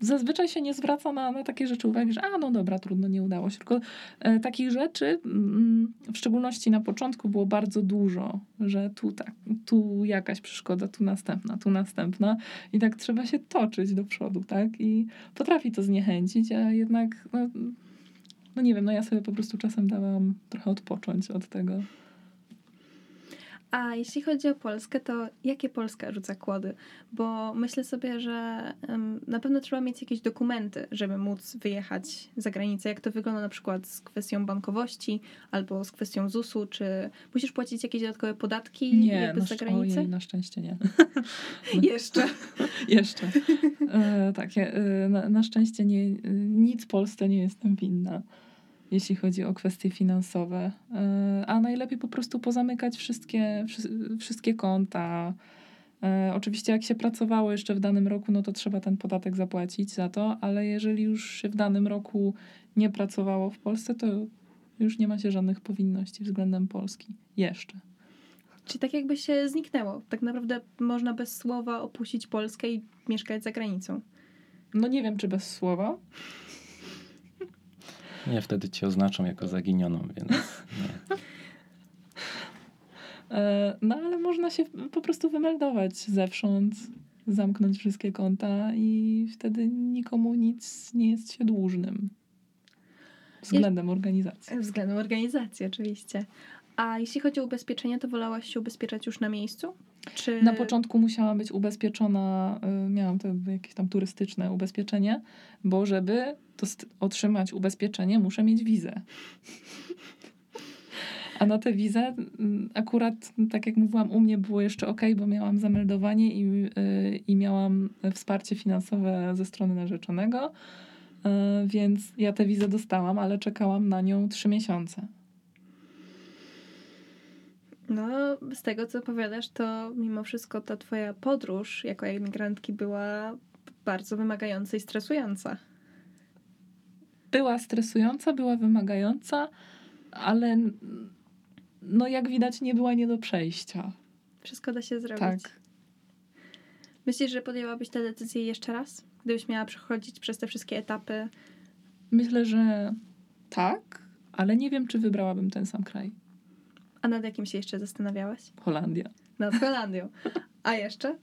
zazwyczaj się nie zwraca na, na takie rzeczy uwagi, że a no dobra, trudno, nie udało się. Tylko e, takich rzeczy, mm, w szczególności na początku, było bardzo dużo, że tu tak, tu jakaś przeszkoda, tu następna, tu następna i tak trzeba się toczyć do przodu, tak? I potrafi to zniechęcić, a jednak, no, no nie wiem, no ja sobie po prostu czasem dałam trochę odpocząć od tego. A jeśli chodzi o Polskę, to jakie Polska rzuca kłody? Bo myślę sobie, że na pewno trzeba mieć jakieś dokumenty, żeby móc wyjechać za granicę. Jak to wygląda na przykład z kwestią bankowości albo z kwestią ZUS-u? Czy musisz płacić jakieś dodatkowe podatki nie, na, za granicę? Ojej, na szczęście nie. Jeszcze. Jeszcze. E, tak, e, na, na szczęście nie, nic Polsce nie jestem winna jeśli chodzi o kwestie finansowe. E, a najlepiej po prostu pozamykać wszystkie, wszystkie konta. E, oczywiście, jak się pracowało jeszcze w danym roku, no to trzeba ten podatek zapłacić za to, ale jeżeli już się w danym roku nie pracowało w Polsce, to już nie ma się żadnych powinności względem Polski. Jeszcze. Czyli tak jakby się zniknęło. Tak naprawdę można bez słowa opuścić Polskę i mieszkać za granicą. No nie wiem, czy bez słowa. Nie, wtedy cię oznaczą jako zaginioną, więc nie. E, no ale można się po prostu wymeldować zewsząd, zamknąć wszystkie konta i wtedy nikomu nic nie jest się dłużnym. Względem organizacji. Względem organizacji, oczywiście. A jeśli chodzi o ubezpieczenia, to wolałaś się ubezpieczać już na miejscu? Czy... Na początku musiałam być ubezpieczona, y, miałam to jakieś tam turystyczne ubezpieczenie, bo żeby otrzymać ubezpieczenie, muszę mieć wizę. A na tę wizę mm, akurat, tak jak mówiłam, u mnie było jeszcze ok, bo miałam zameldowanie i, y, i miałam wsparcie finansowe ze strony narzeczonego, y, więc ja tę wizę dostałam, ale czekałam na nią trzy miesiące. No, z tego co opowiadasz, to mimo wszystko ta twoja podróż jako emigrantki była bardzo wymagająca i stresująca. Była stresująca, była wymagająca, ale no jak widać nie była nie do przejścia. Wszystko da się zrobić. Tak. Myślisz, że podjęłabyś tę decyzję jeszcze raz? Gdybyś miała przechodzić przez te wszystkie etapy? Myślę, że tak, ale nie wiem, czy wybrałabym ten sam kraj. A nad jakim się jeszcze zastanawiałaś? Holandia. Nad Holandią. A jeszcze?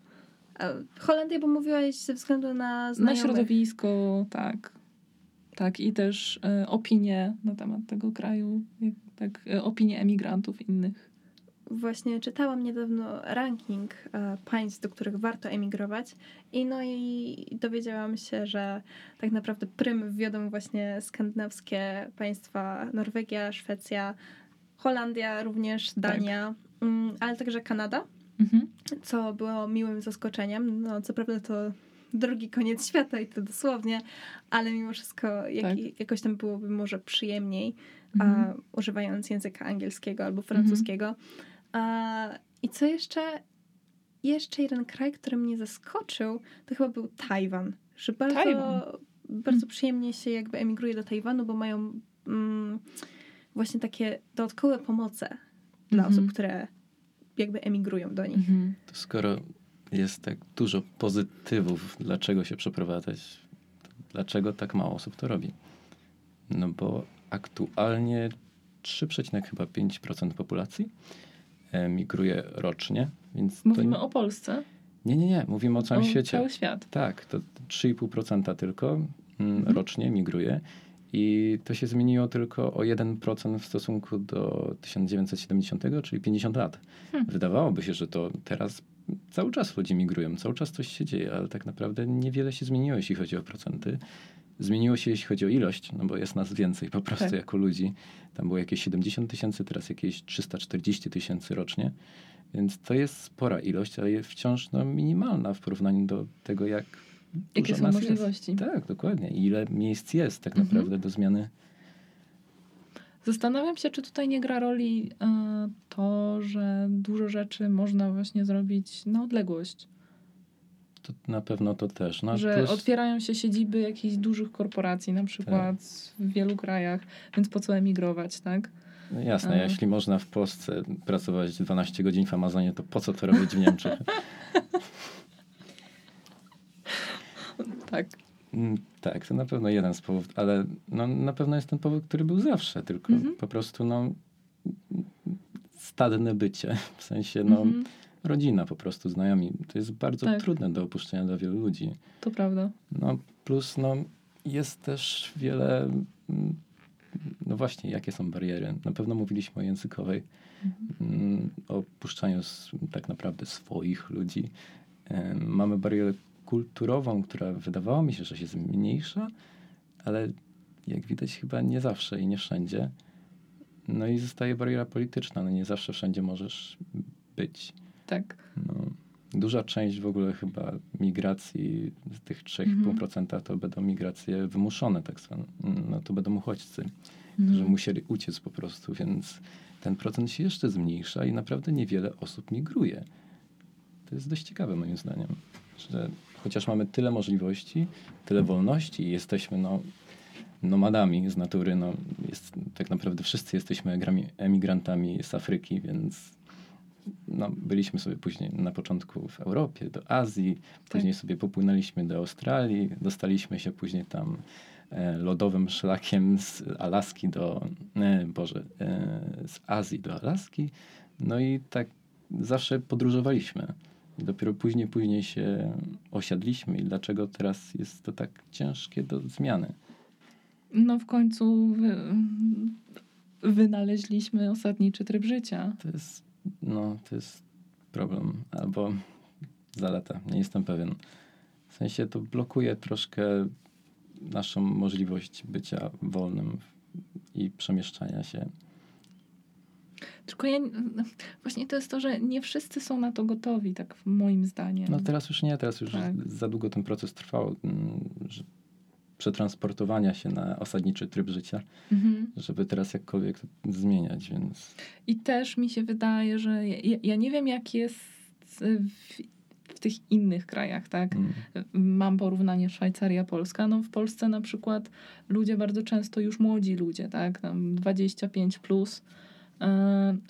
Holandia, bo mówiłaś ze względu na znajomych. Na środowisko, tak. Tak, i też e, opinie na temat tego kraju, tak, e, opinie emigrantów innych. Właśnie czytałam niedawno ranking e, państw, do których warto emigrować i no i dowiedziałam się, że tak naprawdę prym wiodą właśnie skandynawskie państwa Norwegia, Szwecja, Holandia również, Dania, tak. Ale także Kanada, mhm. co było miłym zaskoczeniem. No, co prawda to drugi koniec świata i to dosłownie, ale mimo wszystko jak, tak. jakoś tam byłoby może przyjemniej, mhm. a, używając języka angielskiego albo francuskiego. Mhm. A, I co jeszcze? Jeszcze jeden kraj, który mnie zaskoczył, to chyba był Tajwan. Że bardzo, Tajwan. bardzo mhm. przyjemnie się jakby emigruje do Tajwanu, bo mają... Mm, właśnie takie dodatkowe pomoce dla mhm. osób, które jakby emigrują do nich. Mhm. To skoro jest tak dużo pozytywów, dlaczego się przeprowadzać, dlaczego tak mało osób to robi? No bo aktualnie 3,5% populacji emigruje rocznie. Więc Mówimy to... o Polsce? Nie, nie, nie. Mówimy o całym o świecie. Cały świat. Tak, to 3,5% tylko mm, mhm. rocznie migruje. I to się zmieniło tylko o 1% w stosunku do 1970, czyli 50 lat. Hmm. Wydawałoby się, że to teraz cały czas ludzie migrują, cały czas coś się dzieje, ale tak naprawdę niewiele się zmieniło, jeśli chodzi o procenty. Zmieniło się, jeśli chodzi o ilość, no bo jest nas więcej po prostu tak. jako ludzi. Tam było jakieś 70 tysięcy, teraz jakieś 340 tysięcy rocznie. Więc to jest spora ilość, ale wciąż no, minimalna w porównaniu do tego, jak Jakie są możliwości. Jest. Tak, dokładnie. I ile miejsc jest tak mhm. naprawdę do zmiany. Zastanawiam się, czy tutaj nie gra roli y, to, że dużo rzeczy można właśnie zrobić na odległość. To na pewno to też. No, że plus... otwierają się siedziby jakichś dużych korporacji, na przykład tak. w wielu krajach, więc po co emigrować, tak? No jasne, A... jeśli można w Polsce pracować 12 godzin w Amazonie, to po co to robić w Niemczech? tak. Mm, tak, to na pewno jeden z powodów, ale no, na pewno jest ten powód, który był zawsze, tylko mhm. po prostu no, stadne bycie, w sensie no, mhm. rodzina po prostu, znajomi. To jest bardzo tak. trudne do opuszczenia dla wielu ludzi. To prawda. No, plus no, jest też wiele mm, no właśnie, jakie są bariery? Na pewno mówiliśmy o językowej, mhm. o puszczaniu tak naprawdę swoich ludzi. Mamy barierę kulturową, która wydawało mi się, że się zmniejsza, ale jak widać chyba nie zawsze i nie wszędzie. No i zostaje bariera polityczna, no nie zawsze wszędzie możesz być. Tak. No, duża część w ogóle chyba migracji z tych 3,5% mhm. to będą migracje wymuszone, tak zwane. No to będą uchodźcy, mhm. którzy musieli uciec po prostu, więc ten procent się jeszcze zmniejsza i naprawdę niewiele osób migruje. To jest dość ciekawe moim zdaniem, że chociaż mamy tyle możliwości, tyle wolności i jesteśmy no, nomadami z natury, no, jest, tak naprawdę wszyscy jesteśmy emigrantami z Afryki, więc no, byliśmy sobie później na początku w Europie, do Azji, później tak. sobie popłynęliśmy do Australii, dostaliśmy się później tam e, lodowym szlakiem z Alaski do, e, Boże, e, z Azji do Alaski. No i tak zawsze podróżowaliśmy. I dopiero później, później się osiadliśmy i dlaczego teraz jest to tak ciężkie do zmiany. No w końcu wy, wynaleźliśmy osadniczy tryb życia. To jest, no, to jest problem. Albo zaleta, nie jestem pewien. W sensie to blokuje troszkę naszą możliwość bycia wolnym i przemieszczania się. Tylko ja, właśnie to jest to, że nie wszyscy są na to gotowi, tak moim zdaniem. No teraz już nie, teraz już tak. za długo ten proces trwał, mm, że przetransportowania się na osadniczy tryb życia, mhm. żeby teraz jakkolwiek zmieniać, więc... I też mi się wydaje, że ja, ja nie wiem, jak jest w, w tych innych krajach, tak? Mm. Mam porównanie Szwajcaria-Polska. No w Polsce na przykład ludzie bardzo często, już młodzi ludzie, tak? Tam 25 plus,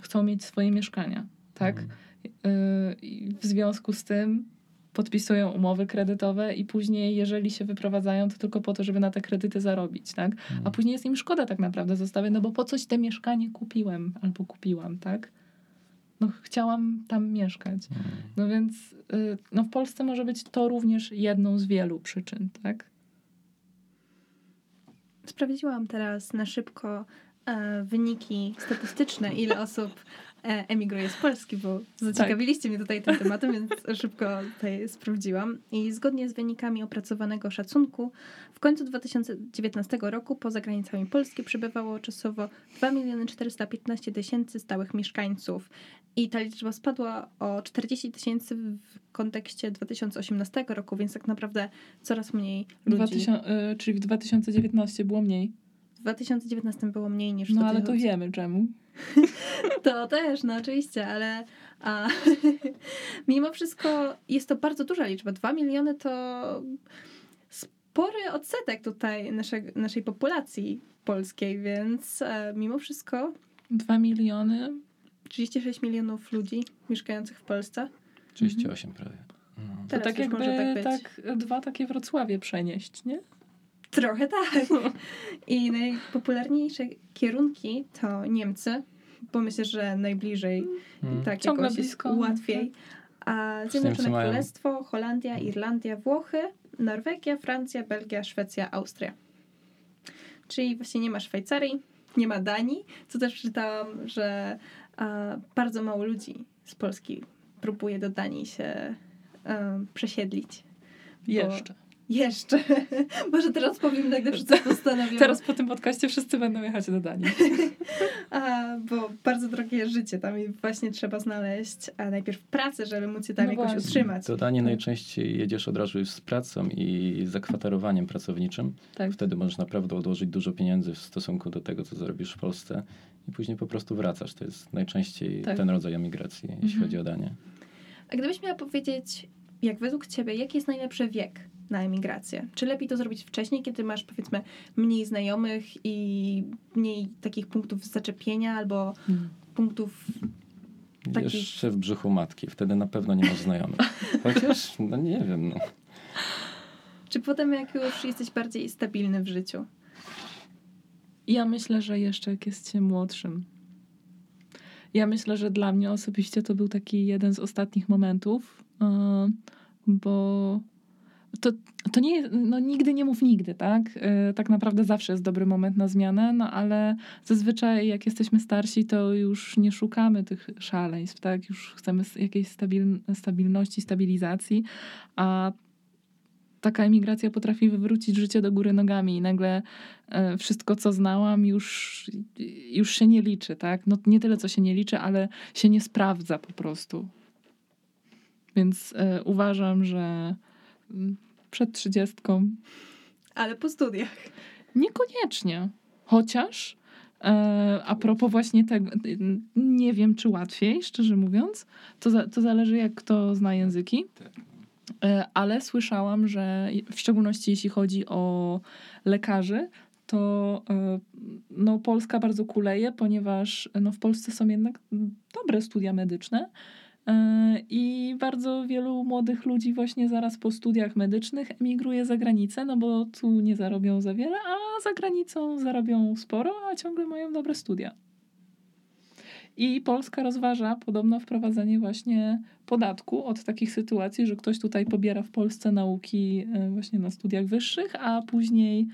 chcą mieć swoje mieszkania, tak? Mm. Yy, w związku z tym podpisują umowy kredytowe i później, jeżeli się wyprowadzają, to tylko po to, żeby na te kredyty zarobić, tak? A mhm. później jest im szkoda tak naprawdę zostawiać, no bo po coś te mieszkanie kupiłem albo kupiłam, tak? No chciałam tam mieszkać. Mhm. No więc y, no w Polsce może być to również jedną z wielu przyczyn, tak? Sprawdziłam teraz na szybko e, wyniki statystyczne, ile osób E, emigruje z Polski, bo zaciekawiliście tak. mnie tutaj tym tematem, więc szybko tutaj sprawdziłam. I zgodnie z wynikami opracowanego szacunku, w końcu 2019 roku poza granicami Polski przybywało czasowo 2 miliony 415 tysięcy stałych mieszkańców. I ta liczba spadła o 40 tysięcy w kontekście 2018 roku, więc tak naprawdę coraz mniej ludzi. 2000, y, czyli w 2019 było mniej. W 2019 było mniej niż No ale to wiemy czemu. To też, no oczywiście, ale a, mimo wszystko jest to bardzo duża liczba. Dwa miliony to spory odsetek tutaj naszej, naszej populacji polskiej, więc e, mimo wszystko. Dwa miliony? 36 milionów ludzi mieszkających w Polsce. 38 mhm. prawie. No. To tak jakby tak, tak, dwa takie Wrocławie przenieść, nie? Trochę tak. I najpopularniejsze kierunki to Niemcy, bo myślę, że najbliżej hmm. tak Ciągle jakoś blisko. łatwiej. A Zjednoczone Królestwo, Holandia, Irlandia, Włochy, Norwegia, Francja, Belgia, Szwecja, Austria. Czyli właśnie nie ma Szwajcarii, nie ma Danii, co też czytałam, że a, bardzo mało ludzi z Polski próbuje do Danii się a, przesiedlić. Jeszcze. Jeszcze. Może teraz powiem nagle wszyscy postanowią. Teraz po tym podcaście wszyscy będą jechać do Danii. a, bo bardzo drogie życie tam i właśnie trzeba znaleźć a najpierw pracę, żeby móc się tam no jakoś właśnie. utrzymać. Do Danii tak. najczęściej jedziesz od razu z pracą i zakwaterowaniem pracowniczym. Tak. Wtedy możesz naprawdę odłożyć dużo pieniędzy w stosunku do tego, co zarobisz w Polsce i później po prostu wracasz. To jest najczęściej tak. ten rodzaj emigracji, jeśli mhm. chodzi o Danię. A gdybyś miała powiedzieć, jak według ciebie, jaki jest najlepszy wiek na emigrację? Czy lepiej to zrobić wcześniej, kiedy masz powiedzmy mniej znajomych i mniej takich punktów zaczepienia albo hmm. punktów takich... Jeszcze w brzuchu matki, wtedy na pewno nie masz znajomych. Chociaż, no nie wiem. No. Czy potem jak już jesteś bardziej stabilny w życiu? Ja myślę, że jeszcze jak jest się młodszym. Ja myślę, że dla mnie osobiście to był taki jeden z ostatnich momentów, bo to, to nie no nigdy nie mów nigdy, tak? Yy, tak naprawdę zawsze jest dobry moment na zmianę, no ale zazwyczaj jak jesteśmy starsi, to już nie szukamy tych szaleństw, tak? Już chcemy jakiejś stabil, stabilności, stabilizacji, a taka emigracja potrafi wywrócić życie do góry nogami i nagle e, wszystko, co znałam, już, już się nie liczy, tak? No nie tyle, co się nie liczy, ale się nie sprawdza po prostu. Więc e, uważam, że mm, przed trzydziestką. Ale po studiach. Niekoniecznie. Chociaż e, a propos właśnie tego, nie wiem, czy łatwiej, szczerze mówiąc. To, za, to zależy, jak kto zna języki. Tak. E, ale słyszałam, że w szczególności jeśli chodzi o lekarzy, to no, Polska bardzo kuleje, ponieważ no, w Polsce są jednak dobre studia medyczne. E, I bardzo wielu młodych ludzi właśnie zaraz po studiach medycznych emigruje za granicę, no bo tu nie zarobią za wiele, a za granicą zarobią sporo, a ciągle mają dobre studia. I Polska rozważa podobno wprowadzenie właśnie podatku od takich sytuacji, że ktoś tutaj pobiera w Polsce nauki e, właśnie na studiach wyższych, a później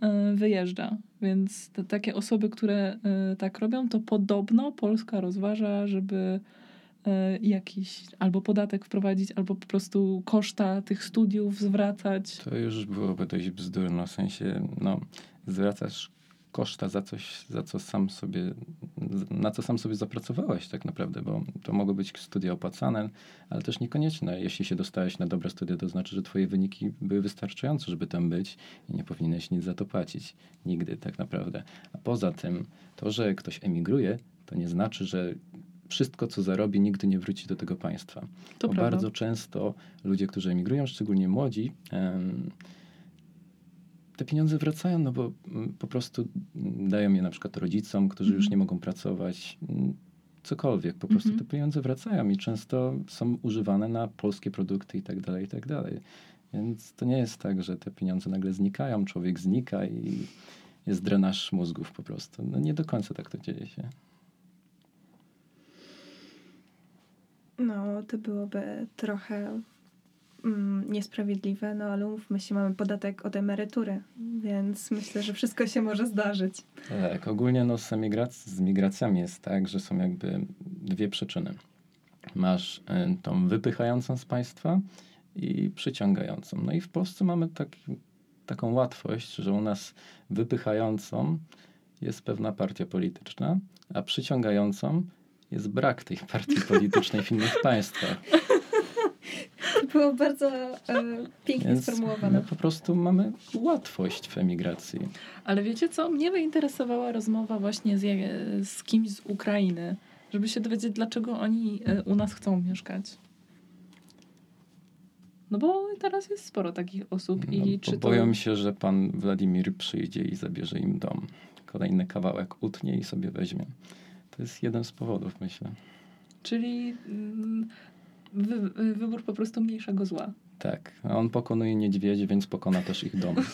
e, wyjeżdża. Więc te, takie osoby, które tak robią, to podobno Polska rozważa, żeby jakiś albo podatek wprowadzić, albo po prostu koszta tych studiów zwracać. To już byłoby dość bzdurno, w sensie, no, zwracasz koszta za coś, za co sam sobie, na co sam sobie zapracowałeś tak naprawdę, bo to mogą być studia opłacane, ale też niekonieczne. Jeśli się dostałeś na dobre studia, to znaczy, że twoje wyniki były wystarczające, żeby tam być i nie powinieneś nic za to płacić. Nigdy tak naprawdę. A poza tym, to, że ktoś emigruje, to nie znaczy, że wszystko, co zarobi, nigdy nie wróci do tego państwa. To bo bardzo często ludzie, którzy emigrują, szczególnie młodzi, te pieniądze wracają, no bo mm, po prostu dają je na przykład rodzicom, którzy mm. już nie mogą pracować. Mm, cokolwiek, po prostu mm -hmm. te pieniądze wracają i często są używane na polskie produkty i tak dalej, i tak dalej. Więc to nie jest tak, że te pieniądze nagle znikają, człowiek znika i jest drenaż mózgów po prostu. No nie do końca tak to dzieje się. No, to byłoby trochę mm, niesprawiedliwe, no ale umówmy się, mamy podatek od emerytury, więc myślę, że wszystko się może zdarzyć. Tak, ogólnie no, z, z migracjami jest tak, że są jakby dwie przyczyny. Masz y, tą wypychającą z państwa i przyciągającą. No i w Polsce mamy taką łatwość, że u nas wypychającą jest pewna partia polityczna, a przyciągającą jest brak tej partii politycznej w innych państwach. To było bardzo e, pięknie Więc sformułowane. My po prostu mamy łatwość w emigracji. Ale wiecie co? Mnie by interesowała rozmowa właśnie z, z kimś z Ukrainy, żeby się dowiedzieć, dlaczego oni e, u nas chcą mieszkać. No bo teraz jest sporo takich osób no, i czy boją to... się, że pan Władimir przyjdzie i zabierze im dom. Kolejny kawałek utnie i sobie weźmie. To jest jeden z powodów, myślę. Czyli mm, wy, wybór po prostu mniejszego zła. Tak. A on pokonuje niedźwiedzie, więc pokona też ich dom.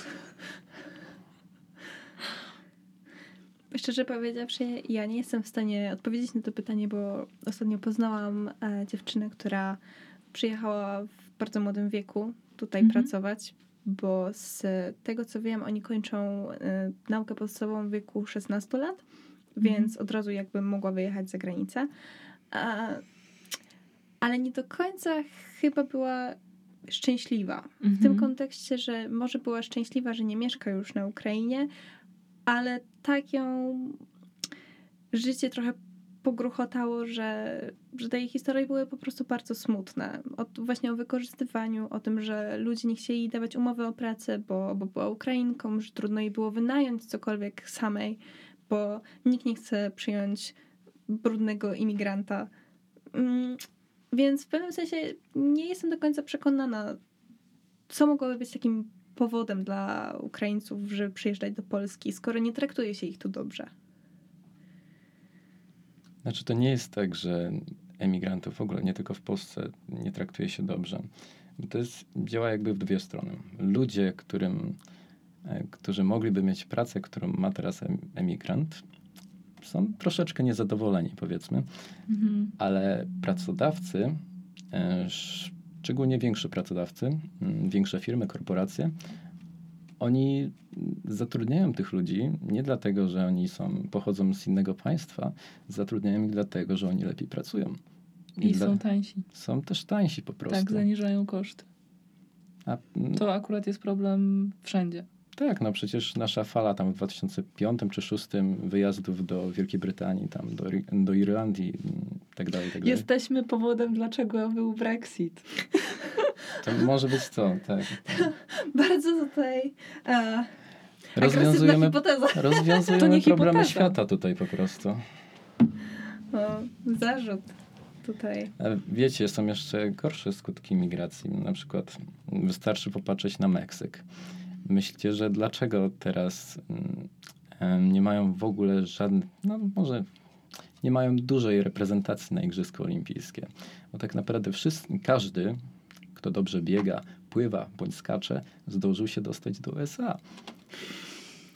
Szczerze powiedziawszy, ja nie jestem w stanie odpowiedzieć na to pytanie, bo ostatnio poznałam e, dziewczynę, która przyjechała w bardzo młodym wieku tutaj mhm. pracować, bo z tego co wiem, oni kończą e, naukę podstawową w wieku 16 lat, mhm. Więc od razu jakby mogła wyjechać za granicę. Ale nie do końca chyba była szczęśliwa. W tym mhm. kontekście, że może była szczęśliwa, że nie mieszka już na Ukrainie, ale tak ją życie trochę pogruchotało, że, że te jej historie były po prostu bardzo smutne. O, właśnie o wykorzystywaniu, o tym, że ludzie nie chcieli dawać umowy o pracę, bo, bo była Ukrainką, że trudno jej było wynająć cokolwiek samej, bo nikt nie chce przyjąć brudnego imigranta. Mm, więc w pewnym sensie nie jestem do końca przekonana, co mogłoby być takim powodem dla Ukraińców, żeby przyjeżdżać do Polski, skoro nie traktuje się ich tu dobrze. Znaczy, to nie jest tak, że emigrantów w ogóle, nie tylko w Polsce, nie traktuje się dobrze. To jest, działa jakby w dwie strony. Ludzie, którym, którzy mogliby mieć pracę, którą ma teraz emigrant, są troszeczkę niezadowoleni, powiedzmy, mhm. ale pracodawcy, e, szczególnie większe pracodawcy, większe firmy, korporacje, oni zatrudniają tych ludzi nie dlatego, że oni są, pochodzą z innego państwa, zatrudniają ich dlatego, że oni lepiej pracują. I, I dla, są tańsi. Są też tańsi po prostu. Tak, zaniżają koszty. A, to akurat jest problem wszędzie. Tak, no przecież nasza fala tam w 2005 czy 2006 wyjazdów do Wielkiej Brytanii, tam do, do Irlandii tak dalej, tak dalej. Jesteśmy powodem, dlaczego był Brexit. To może być to, tak. Bardzo tutaj uh, rozwiązujemy, rozwiązujemy problemy świata tutaj po prostu. O, zarzut tutaj. wiecie, są jeszcze gorsze skutki migracji. Na przykład wystarczy popatrzeć na Meksyk. Myślicie, że dlaczego teraz um, nie mają w ogóle żadnych, no może nie mają dużej reprezentacji na Igrzyska Olimpijskie? Bo tak naprawdę wszyscy, każdy, kto dobrze biega, pływa bądź skacze, zdążył się dostać do USA.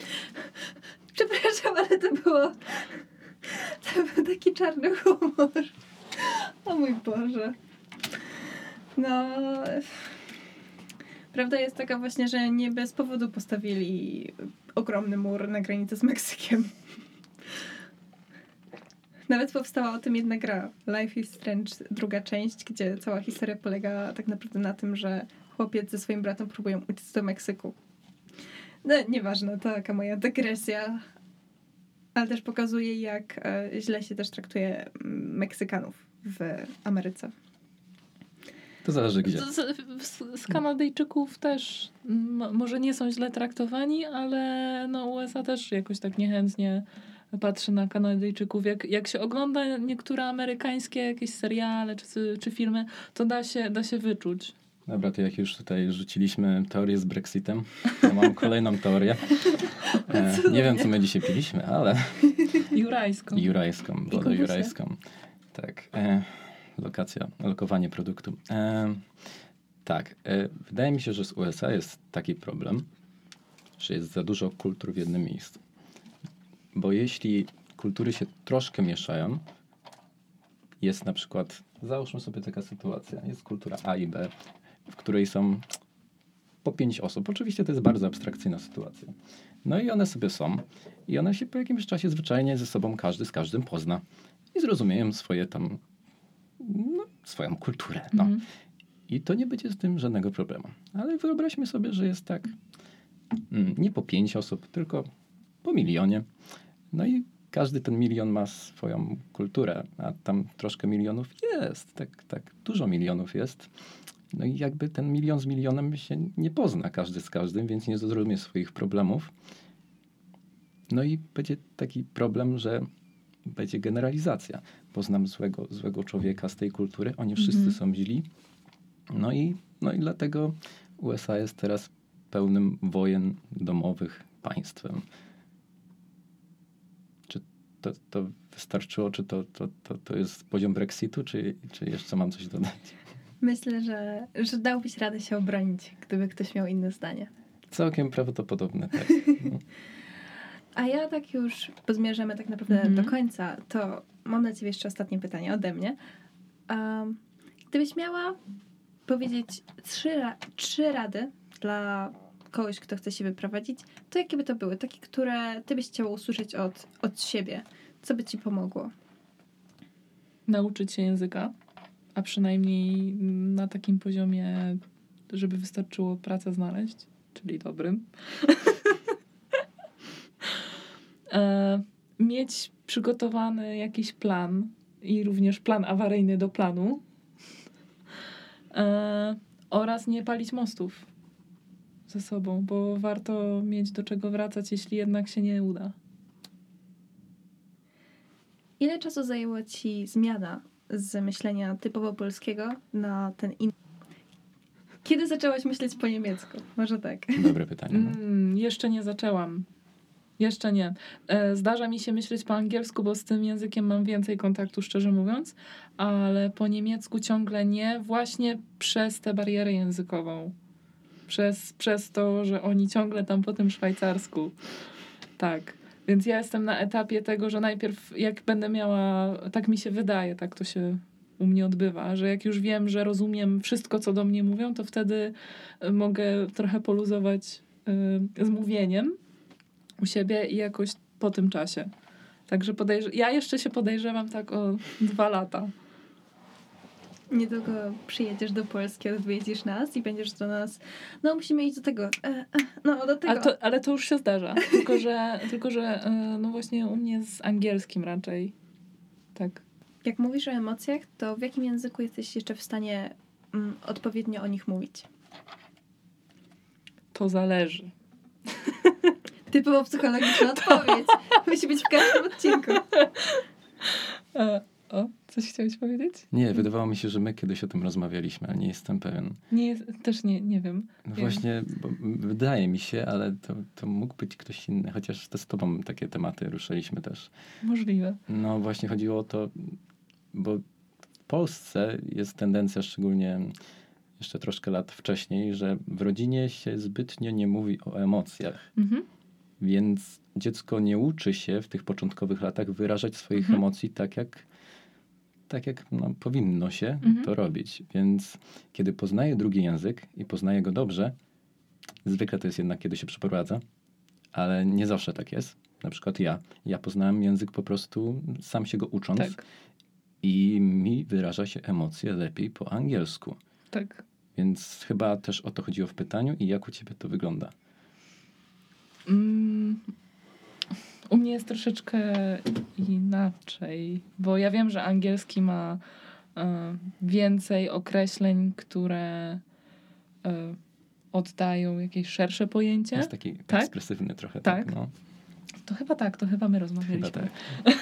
Przepraszam, ale to było. To był taki czarny humor. O mój Boże. No. Prawda jest taka właśnie, że nie bez powodu postawili ogromny mur na granicy z Meksykiem. Nawet powstała o tym jedna gra, Life is Strange, druga część, gdzie cała historia polega tak naprawdę na tym, że chłopiec ze swoim bratem próbują uciec do Meksyku. No, nieważne, to taka moja dygresja. Ale też pokazuje, jak e, źle się też traktuje mm, Meksykanów w Ameryce. To zależy gdzie. Z, z, z Kanadyjczyków też może nie są źle traktowani, ale no USA też jakoś tak niechętnie patrzy na Kanadyjczyków. Jak, jak się ogląda niektóre amerykańskie jakieś seriale czy, czy filmy, to da się, da się wyczuć. Dobra, to jak już tutaj rzuciliśmy teorię z Brexitem, to mam kolejną teorię. E, nie wiem, co my dzisiaj piliśmy, ale... Jurajską. Jurajską, wodę jurajską. Tak. E, lokacja, lokowanie produktu. E, tak. E, wydaje mi się, że z USA jest taki problem, że jest za dużo kultur w jednym miejscu. Bo jeśli kultury się troszkę mieszają, jest na przykład, załóżmy sobie taka sytuacja, jest kultura A i B, w której są po pięć osób. Oczywiście to jest bardzo abstrakcyjna sytuacja. No i one sobie są i one się po jakimś czasie zwyczajnie ze sobą każdy z każdym pozna i zrozumieją swoje tam, no, swoją kulturę. No. Mm. I to nie będzie z tym żadnego problemu. Ale wyobraźmy sobie, że jest tak mm, nie po pięć osób, tylko po milionie. No i każdy ten milion ma swoją kulturę, a tam troszkę milionów jest, tak, tak dużo milionów jest. No i jakby ten milion z milionem się nie pozna każdy z każdym, więc nie zrozumie swoich problemów. No i będzie taki problem, że będzie generalizacja. Poznam złego, złego człowieka z tej kultury, oni wszyscy mhm. są źli. No i, no i dlatego USA jest teraz pełnym wojen domowych państwem. Czy to, to wystarczyło, czy to, to, to, to jest poziom Brexitu, czy, czy jeszcze mam coś dodać? Myślę, że, że dałbyś radę się obronić, gdyby ktoś miał inne zdanie. Całkiem prawdopodobne, tak. A ja tak już, bo zmierzamy tak naprawdę mm do końca, to mam dla ciebie jeszcze ostatnie pytanie ode mnie. Um, gdybyś miała powiedzieć trzy, ra trzy rady dla kogoś, kto chce się wyprowadzić, to jakie by to były? Takie, które ty byś chciała usłyszeć od, od siebie. Co by ci pomogło? Nauczyć się języka a przynajmniej na takim poziomie, żeby wystarczyło pracę znaleźć, czyli dobrym. e, mieć przygotowany jakiś plan i również plan awaryjny do planu e, oraz nie palić mostów ze sobą, bo warto mieć do czego wracać, jeśli jednak się nie uda. Ile czasu zajęła ci zmiana z myślenia typowo polskiego na ten inny. Kiedy zaczęłaś myśleć po niemiecku? Może tak. Dobre pytanie. No. Mm, jeszcze nie zaczęłam. Jeszcze nie. E, zdarza mi się myśleć po angielsku, bo z tym językiem mam więcej kontaktu, szczerze mówiąc, ale po niemiecku ciągle nie, właśnie przez tę barierę językową. Przez, przez to, że oni ciągle tam po tym szwajcarsku. Tak. Więc ja jestem na etapie tego, że najpierw jak będę miała, tak mi się wydaje, tak to się u mnie odbywa, że jak już wiem, że rozumiem wszystko, co do mnie mówią, to wtedy mogę trochę poluzować y, z mówieniem u siebie i jakoś po tym czasie. Także podejrz- ja jeszcze się podejrzewam tak o dwa lata. Niedługo przyjedziesz do Polski, odwiedzisz nas i będziesz do nas, no musimy iść do tego, e, e, no do tego. Ale to, ale to już się zdarza. Tylko, że, tylko, że y, no właśnie u mnie z angielskim raczej. Tak. Jak mówisz o emocjach, to w jakim języku jesteś jeszcze w stanie mm, odpowiednio o nich mówić? To zależy. Typowo psychologiczna odpowiedź. Musi być w każdym odcinku. E, o, coś chciałeś powiedzieć? Nie, wydawało mi się, że my kiedyś o tym rozmawialiśmy, ale nie jestem pewien. Nie, jest- też nie, nie wiem. No Wiem. właśnie, bo wydaje mi się, ale to, to mógł być ktoś inny, chociaż to z tobą takie tematy ruszyliśmy też. Możliwe. No właśnie chodziło o to, bo w Polsce jest tendencja, szczególnie jeszcze troszkę lat wcześniej, że w rodzinie się zbytnio nie mówi o emocjach. Mhm. Więc dziecko nie uczy się w tych początkowych latach wyrażać swoich Mhm. emocji tak, jak, tak jak no, powinno się Mhm. to robić. Więc kiedy poznaje drugi język i poznaje go dobrze, zwykle to jest jednak, kiedy się przeprowadza, ale nie zawsze tak jest. Na przykład ja. Ja poznałem język po prostu sam się go ucząc Tak, i mi wyraża się emocje lepiej po angielsku. tak. Więc chyba też o to chodziło w pytaniu i jak u ciebie to wygląda. Mm, u mnie jest troszeczkę inaczej, bo ja wiem, że angielski ma e, więcej określeń, które e, oddają jakieś szersze pojęcie. Jest taki Tak? ekspresywny trochę. Tak? Tak. No, To chyba tak, to chyba my chyba rozmawialiśmy. tak.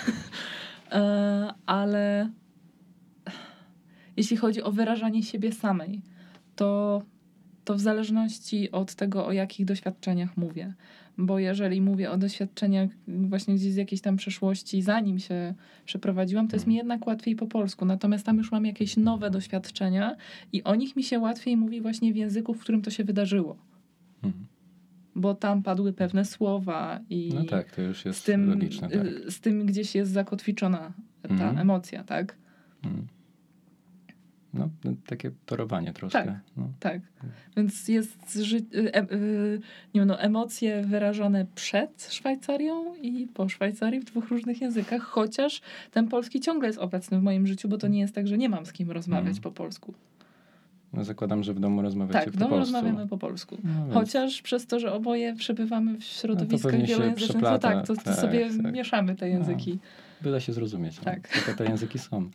E, ale jeśli chodzi o wyrażanie siebie samej, to, to w zależności od tego, o jakich doświadczeniach mówię. Bo jeżeli mówię o doświadczeniach właśnie gdzieś z jakiejś tam przeszłości, zanim się przeprowadziłam, to jest mi jednak łatwiej po polsku. Natomiast tam już mam jakieś nowe doświadczenia i o nich mi się łatwiej mówi właśnie w języku, w którym to się wydarzyło. Mhm. Bo tam padły pewne słowa i No tak, to już z jest tym, logiczne. Tak. y, z tym gdzieś jest zakotwiczona ta Mhm. emocja, tak? Mm. No, no, takie torowanie troszkę. Tak. No. Tak. Więc jest ży- e, y, nie wiem, no, emocje wyrażone przed Szwajcarią i po Szwajcarii w dwóch różnych językach, chociaż ten polski ciągle jest obecny w moim życiu, bo to nie jest tak, że nie mam z kim rozmawiać Mhm. po polsku. no zakładam, że w domu rozmawiacie Tak, w po domu polsku. rozmawiamy po polsku. No, więc- Chociaż przez to, że oboje przebywamy w środowiskach pewnie się wielojęzycznych, to tak, to, to Tak, sobie tak. mieszamy te No. języki. Byle się zrozumieć. no. Tak. Tylko te języki są.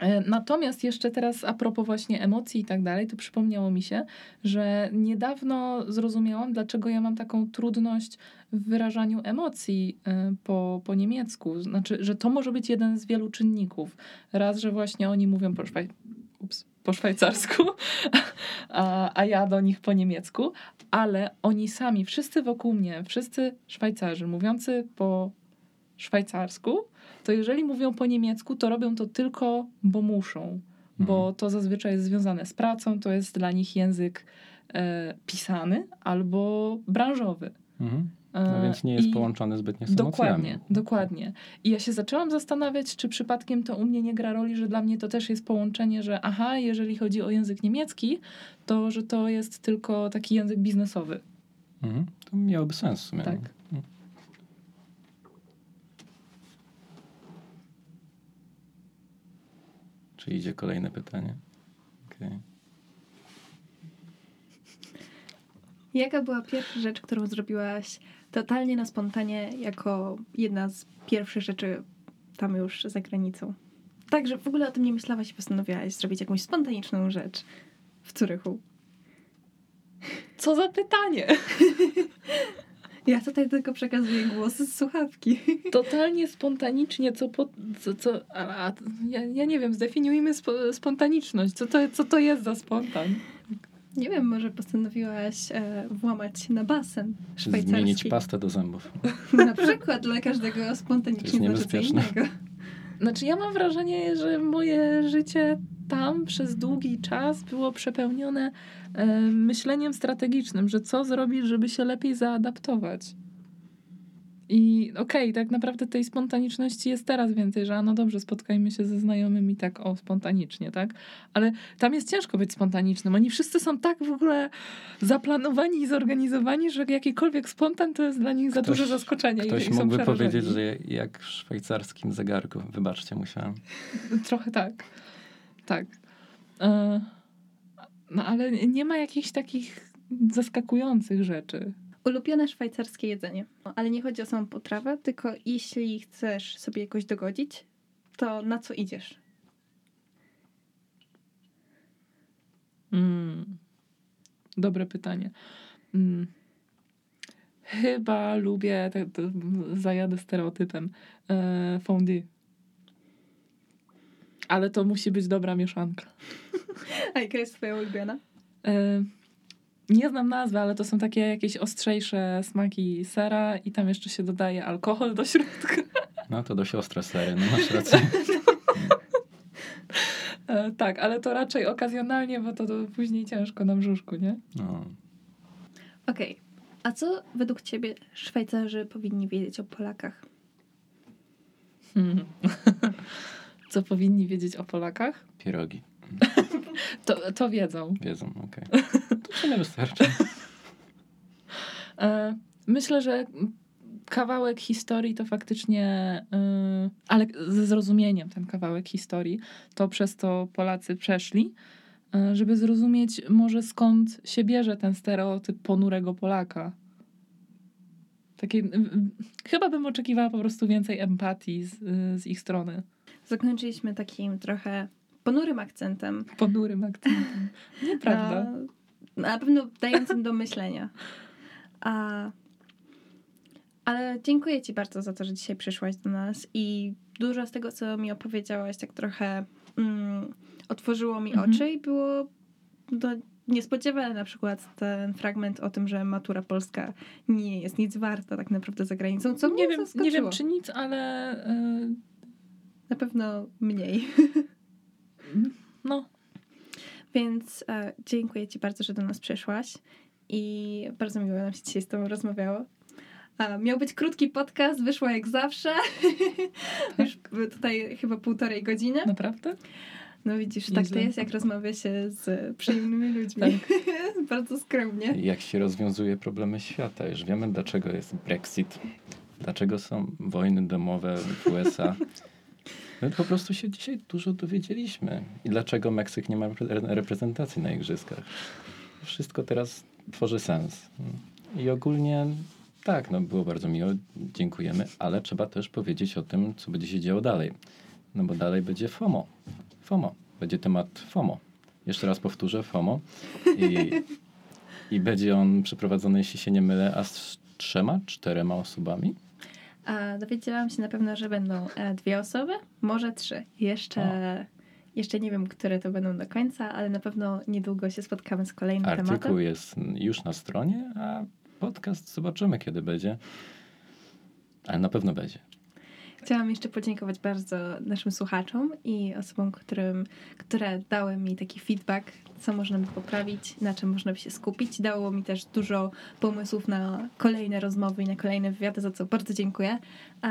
E, Natomiast jeszcze teraz a propos właśnie emocji i tak dalej, to przypomniało mi się, że niedawno zrozumiałam, dlaczego ja mam taką trudność w wyrażaniu emocji e, po, po niemiecku. Znaczy, że to może być jeden z wielu czynników. Raz, że właśnie oni mówią po, szwaj... Ups, po szwajcarsku, a, a ja do nich po niemiecku, ale oni sami, wszyscy wokół mnie, wszyscy Szwajcarzy mówiący po szwajcarsku, to jeżeli mówią po niemiecku, to robią to tylko, bo muszą, bo Mhm. to zazwyczaj jest związane z pracą, to jest dla nich język e, pisany albo branżowy. Mhm. E, No więc nie jest i- połączony zbytnio z Dokładnie, emocjami. dokładnie. I ja się zaczęłam zastanawiać, czy przypadkiem to u mnie nie gra roli, że dla mnie to też jest połączenie, że aha, jeżeli chodzi o język niemiecki, to że to jest tylko taki język biznesowy. Mhm. To miałoby sens w sumie. Tak. no. Czy idzie kolejne pytanie? Okej. Jaka była pierwsza rzecz, którą zrobiłaś totalnie na spontanie, jako jedna z pierwszych rzeczy tam już za granicą? Tak, że w ogóle o tym nie myślałaś i postanowiłaś zrobić jakąś spontaniczną rzecz w Curychu. Co za pytanie! Ja tutaj tylko przekazuję głosy z słuchawki. Totalnie spontanicznie, co po, co, co, a, a, ja, ja nie wiem, zdefiniujmy spo, spontaniczność. Co to, co to jest za spontan? Nie wiem, może postanowiłaś e, włamać na basen szwajcarski. zmienić pastę do zębów? Na przykład dla każdego To spontanicznie jest niebezpieczne. innego. Znaczy, ja mam wrażenie, że moje życie tam przez długi czas było przepełnione e, myśleniem strategicznym, że co zrobić, żeby się lepiej zaadaptować. I okej, okay, tak naprawdę tej spontaniczności jest teraz więcej, że a no dobrze, spotkajmy się ze znajomymi tak o spontanicznie, tak? Ale tam jest ciężko być spontanicznym. Oni wszyscy są tak w ogóle zaplanowani i zorganizowani, że jakikolwiek spontan to jest dla nich za duże zaskoczenie. Ktoś i, mógłby powiedzieć, że jak w szwajcarskim zegarku. Wybaczcie, musiałam. Trochę tak. Tak. E, no ale nie ma jakichś takich zaskakujących rzeczy. Ulubione szwajcarskie jedzenie. Ale nie chodzi o samą potrawę, tylko jeśli chcesz sobie jakoś dogodzić, to na co idziesz? Mm. Dobre pytanie. Mm. Chyba lubię, te, zajadę stereotypem, e, fondue. Ale to musi być dobra mieszanka. A jaka jest twoja ulubiona? E, nie znam nazwy, ale to są takie jakieś ostrzejsze smaki sera i tam jeszcze się dodaje alkohol do środka. No to dość ostre sery, no masz rację. e, tak, ale to raczej okazjonalnie, bo to, to później ciężko na brzuszku, nie? No. Okej. Okay. A co według ciebie Szwajcarzy powinni wiedzieć o Polakach? Hmm. co powinni wiedzieć o Polakach? Pierogi. To, to wiedzą. Wiedzą, okej. Okay. To nie wystarczy. E, myślę, że kawałek historii to faktycznie, e, ale ze zrozumieniem ten kawałek historii, to przez to Polacy przeszli, e, żeby zrozumieć może skąd się bierze ten stereotyp ponurego Polaka. Takie, chyba bym oczekiwała po prostu więcej empatii z, z ich strony. Zakończyliśmy takim trochę ponurym akcentem. Ponurym akcentem. Nieprawda. Na, na pewno dającym do myślenia. A, ale dziękuję Ci bardzo za to, że dzisiaj przyszłaś do nas i dużo z tego, co mi opowiedziałaś, tak trochę mm, otworzyło mi mhm. oczy i było do, niespodziewane na przykład ten fragment o tym, że matura polska nie jest nic warta tak naprawdę za granicą, co nie wiem, Nie wiem, czy nic, ale... Na pewno mniej. No. Więc e, dziękuję Ci bardzo, że do nas przyszłaś i bardzo miło nam się dzisiaj z Tobą rozmawiało. A, miał być krótki podcast, wyszło jak zawsze. Tak. Już tutaj chyba półtorej godziny. Naprawdę? No widzisz, Nieźle. tak to jest, jak rozmawia się z przyjemnymi ludźmi. Tak. bardzo skromnie. Jak się rozwiązuje problemy świata. Już wiemy, dlaczego jest Brexit. Dlaczego są wojny domowe w USA. My po prostu się dzisiaj dużo dowiedzieliśmy. I dlaczego Meksyk nie ma reprezentacji na igrzyskach. Wszystko teraz tworzy sens. I ogólnie tak, no było bardzo miło, dziękujemy, ale trzeba też powiedzieć o tym, co będzie się działo dalej. No bo dalej będzie FOMO. FOMO. Będzie temat FOMO. Jeszcze raz powtórzę, FOMO. I, i będzie on przeprowadzony, jeśli się nie mylę, a z trzema, czterema osobami. A dowiedziałam się na pewno, że będą e, dwie osoby, może trzy. Jeszcze, jeszcze nie wiem, które to będą do końca, ale na pewno niedługo się spotkamy z kolejnym Artykuł tematem. Artykuł jest już na stronie, a podcast zobaczymy, kiedy będzie. Ale na pewno będzie. Chciałam jeszcze podziękować bardzo naszym słuchaczom i osobom, którym, które dały mi taki feedback, co można by poprawić, na czym można by się skupić. Dało mi też dużo pomysłów na kolejne rozmowy i na kolejne wywiady, za co bardzo dziękuję. A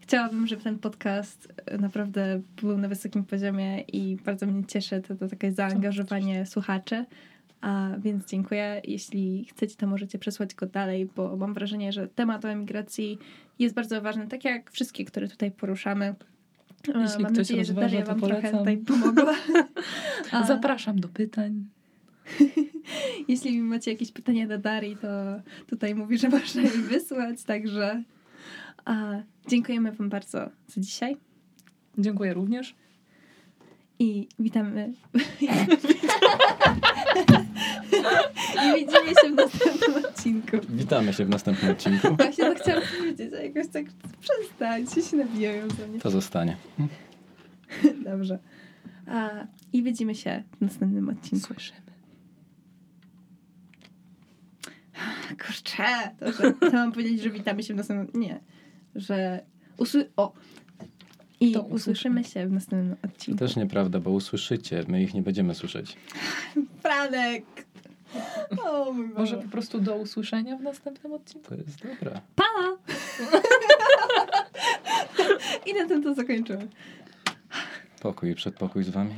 chciałabym, żeby ten podcast naprawdę był na wysokim poziomie i bardzo mnie cieszy to, to takie zaangażowanie słuchaczy. A więc dziękuję. Jeśli chcecie, to możecie przesłać go dalej, bo mam wrażenie, że temat o emigracji jest bardzo ważny, tak jak wszystkie, które tutaj poruszamy. Jeśli mam ktoś nadzieję, że Daria wam polecam. trochę tutaj pomogła. A... Zapraszam do pytań. Jeśli macie jakieś pytania do Darii, to tutaj mówi, że można je wysłać, także a, dziękujemy wam bardzo za dzisiaj. Dziękuję również. I witamy. I widzimy się w następnym odcinku. Witamy się w następnym odcinku. Właśnie to chciałam powiedzieć, a jakoś tak przestań, się nabijają za mnie. To zostanie. Dobrze. A, I widzimy się w następnym odcinku. Słyszymy. Kurczę, to, że chciałam powiedzieć, że witamy się w następnym... Nie, że... Usły... O, i to usłyszymy się w następnym odcinku. To też nieprawda, bo usłyszycie, my ich nie będziemy słyszeć. Franek! O, mój Może po prostu do usłyszenia w następnym odcinku. To jest dobra. Pa! I na tym to zakończymy. Pokój i przedpokój z wami.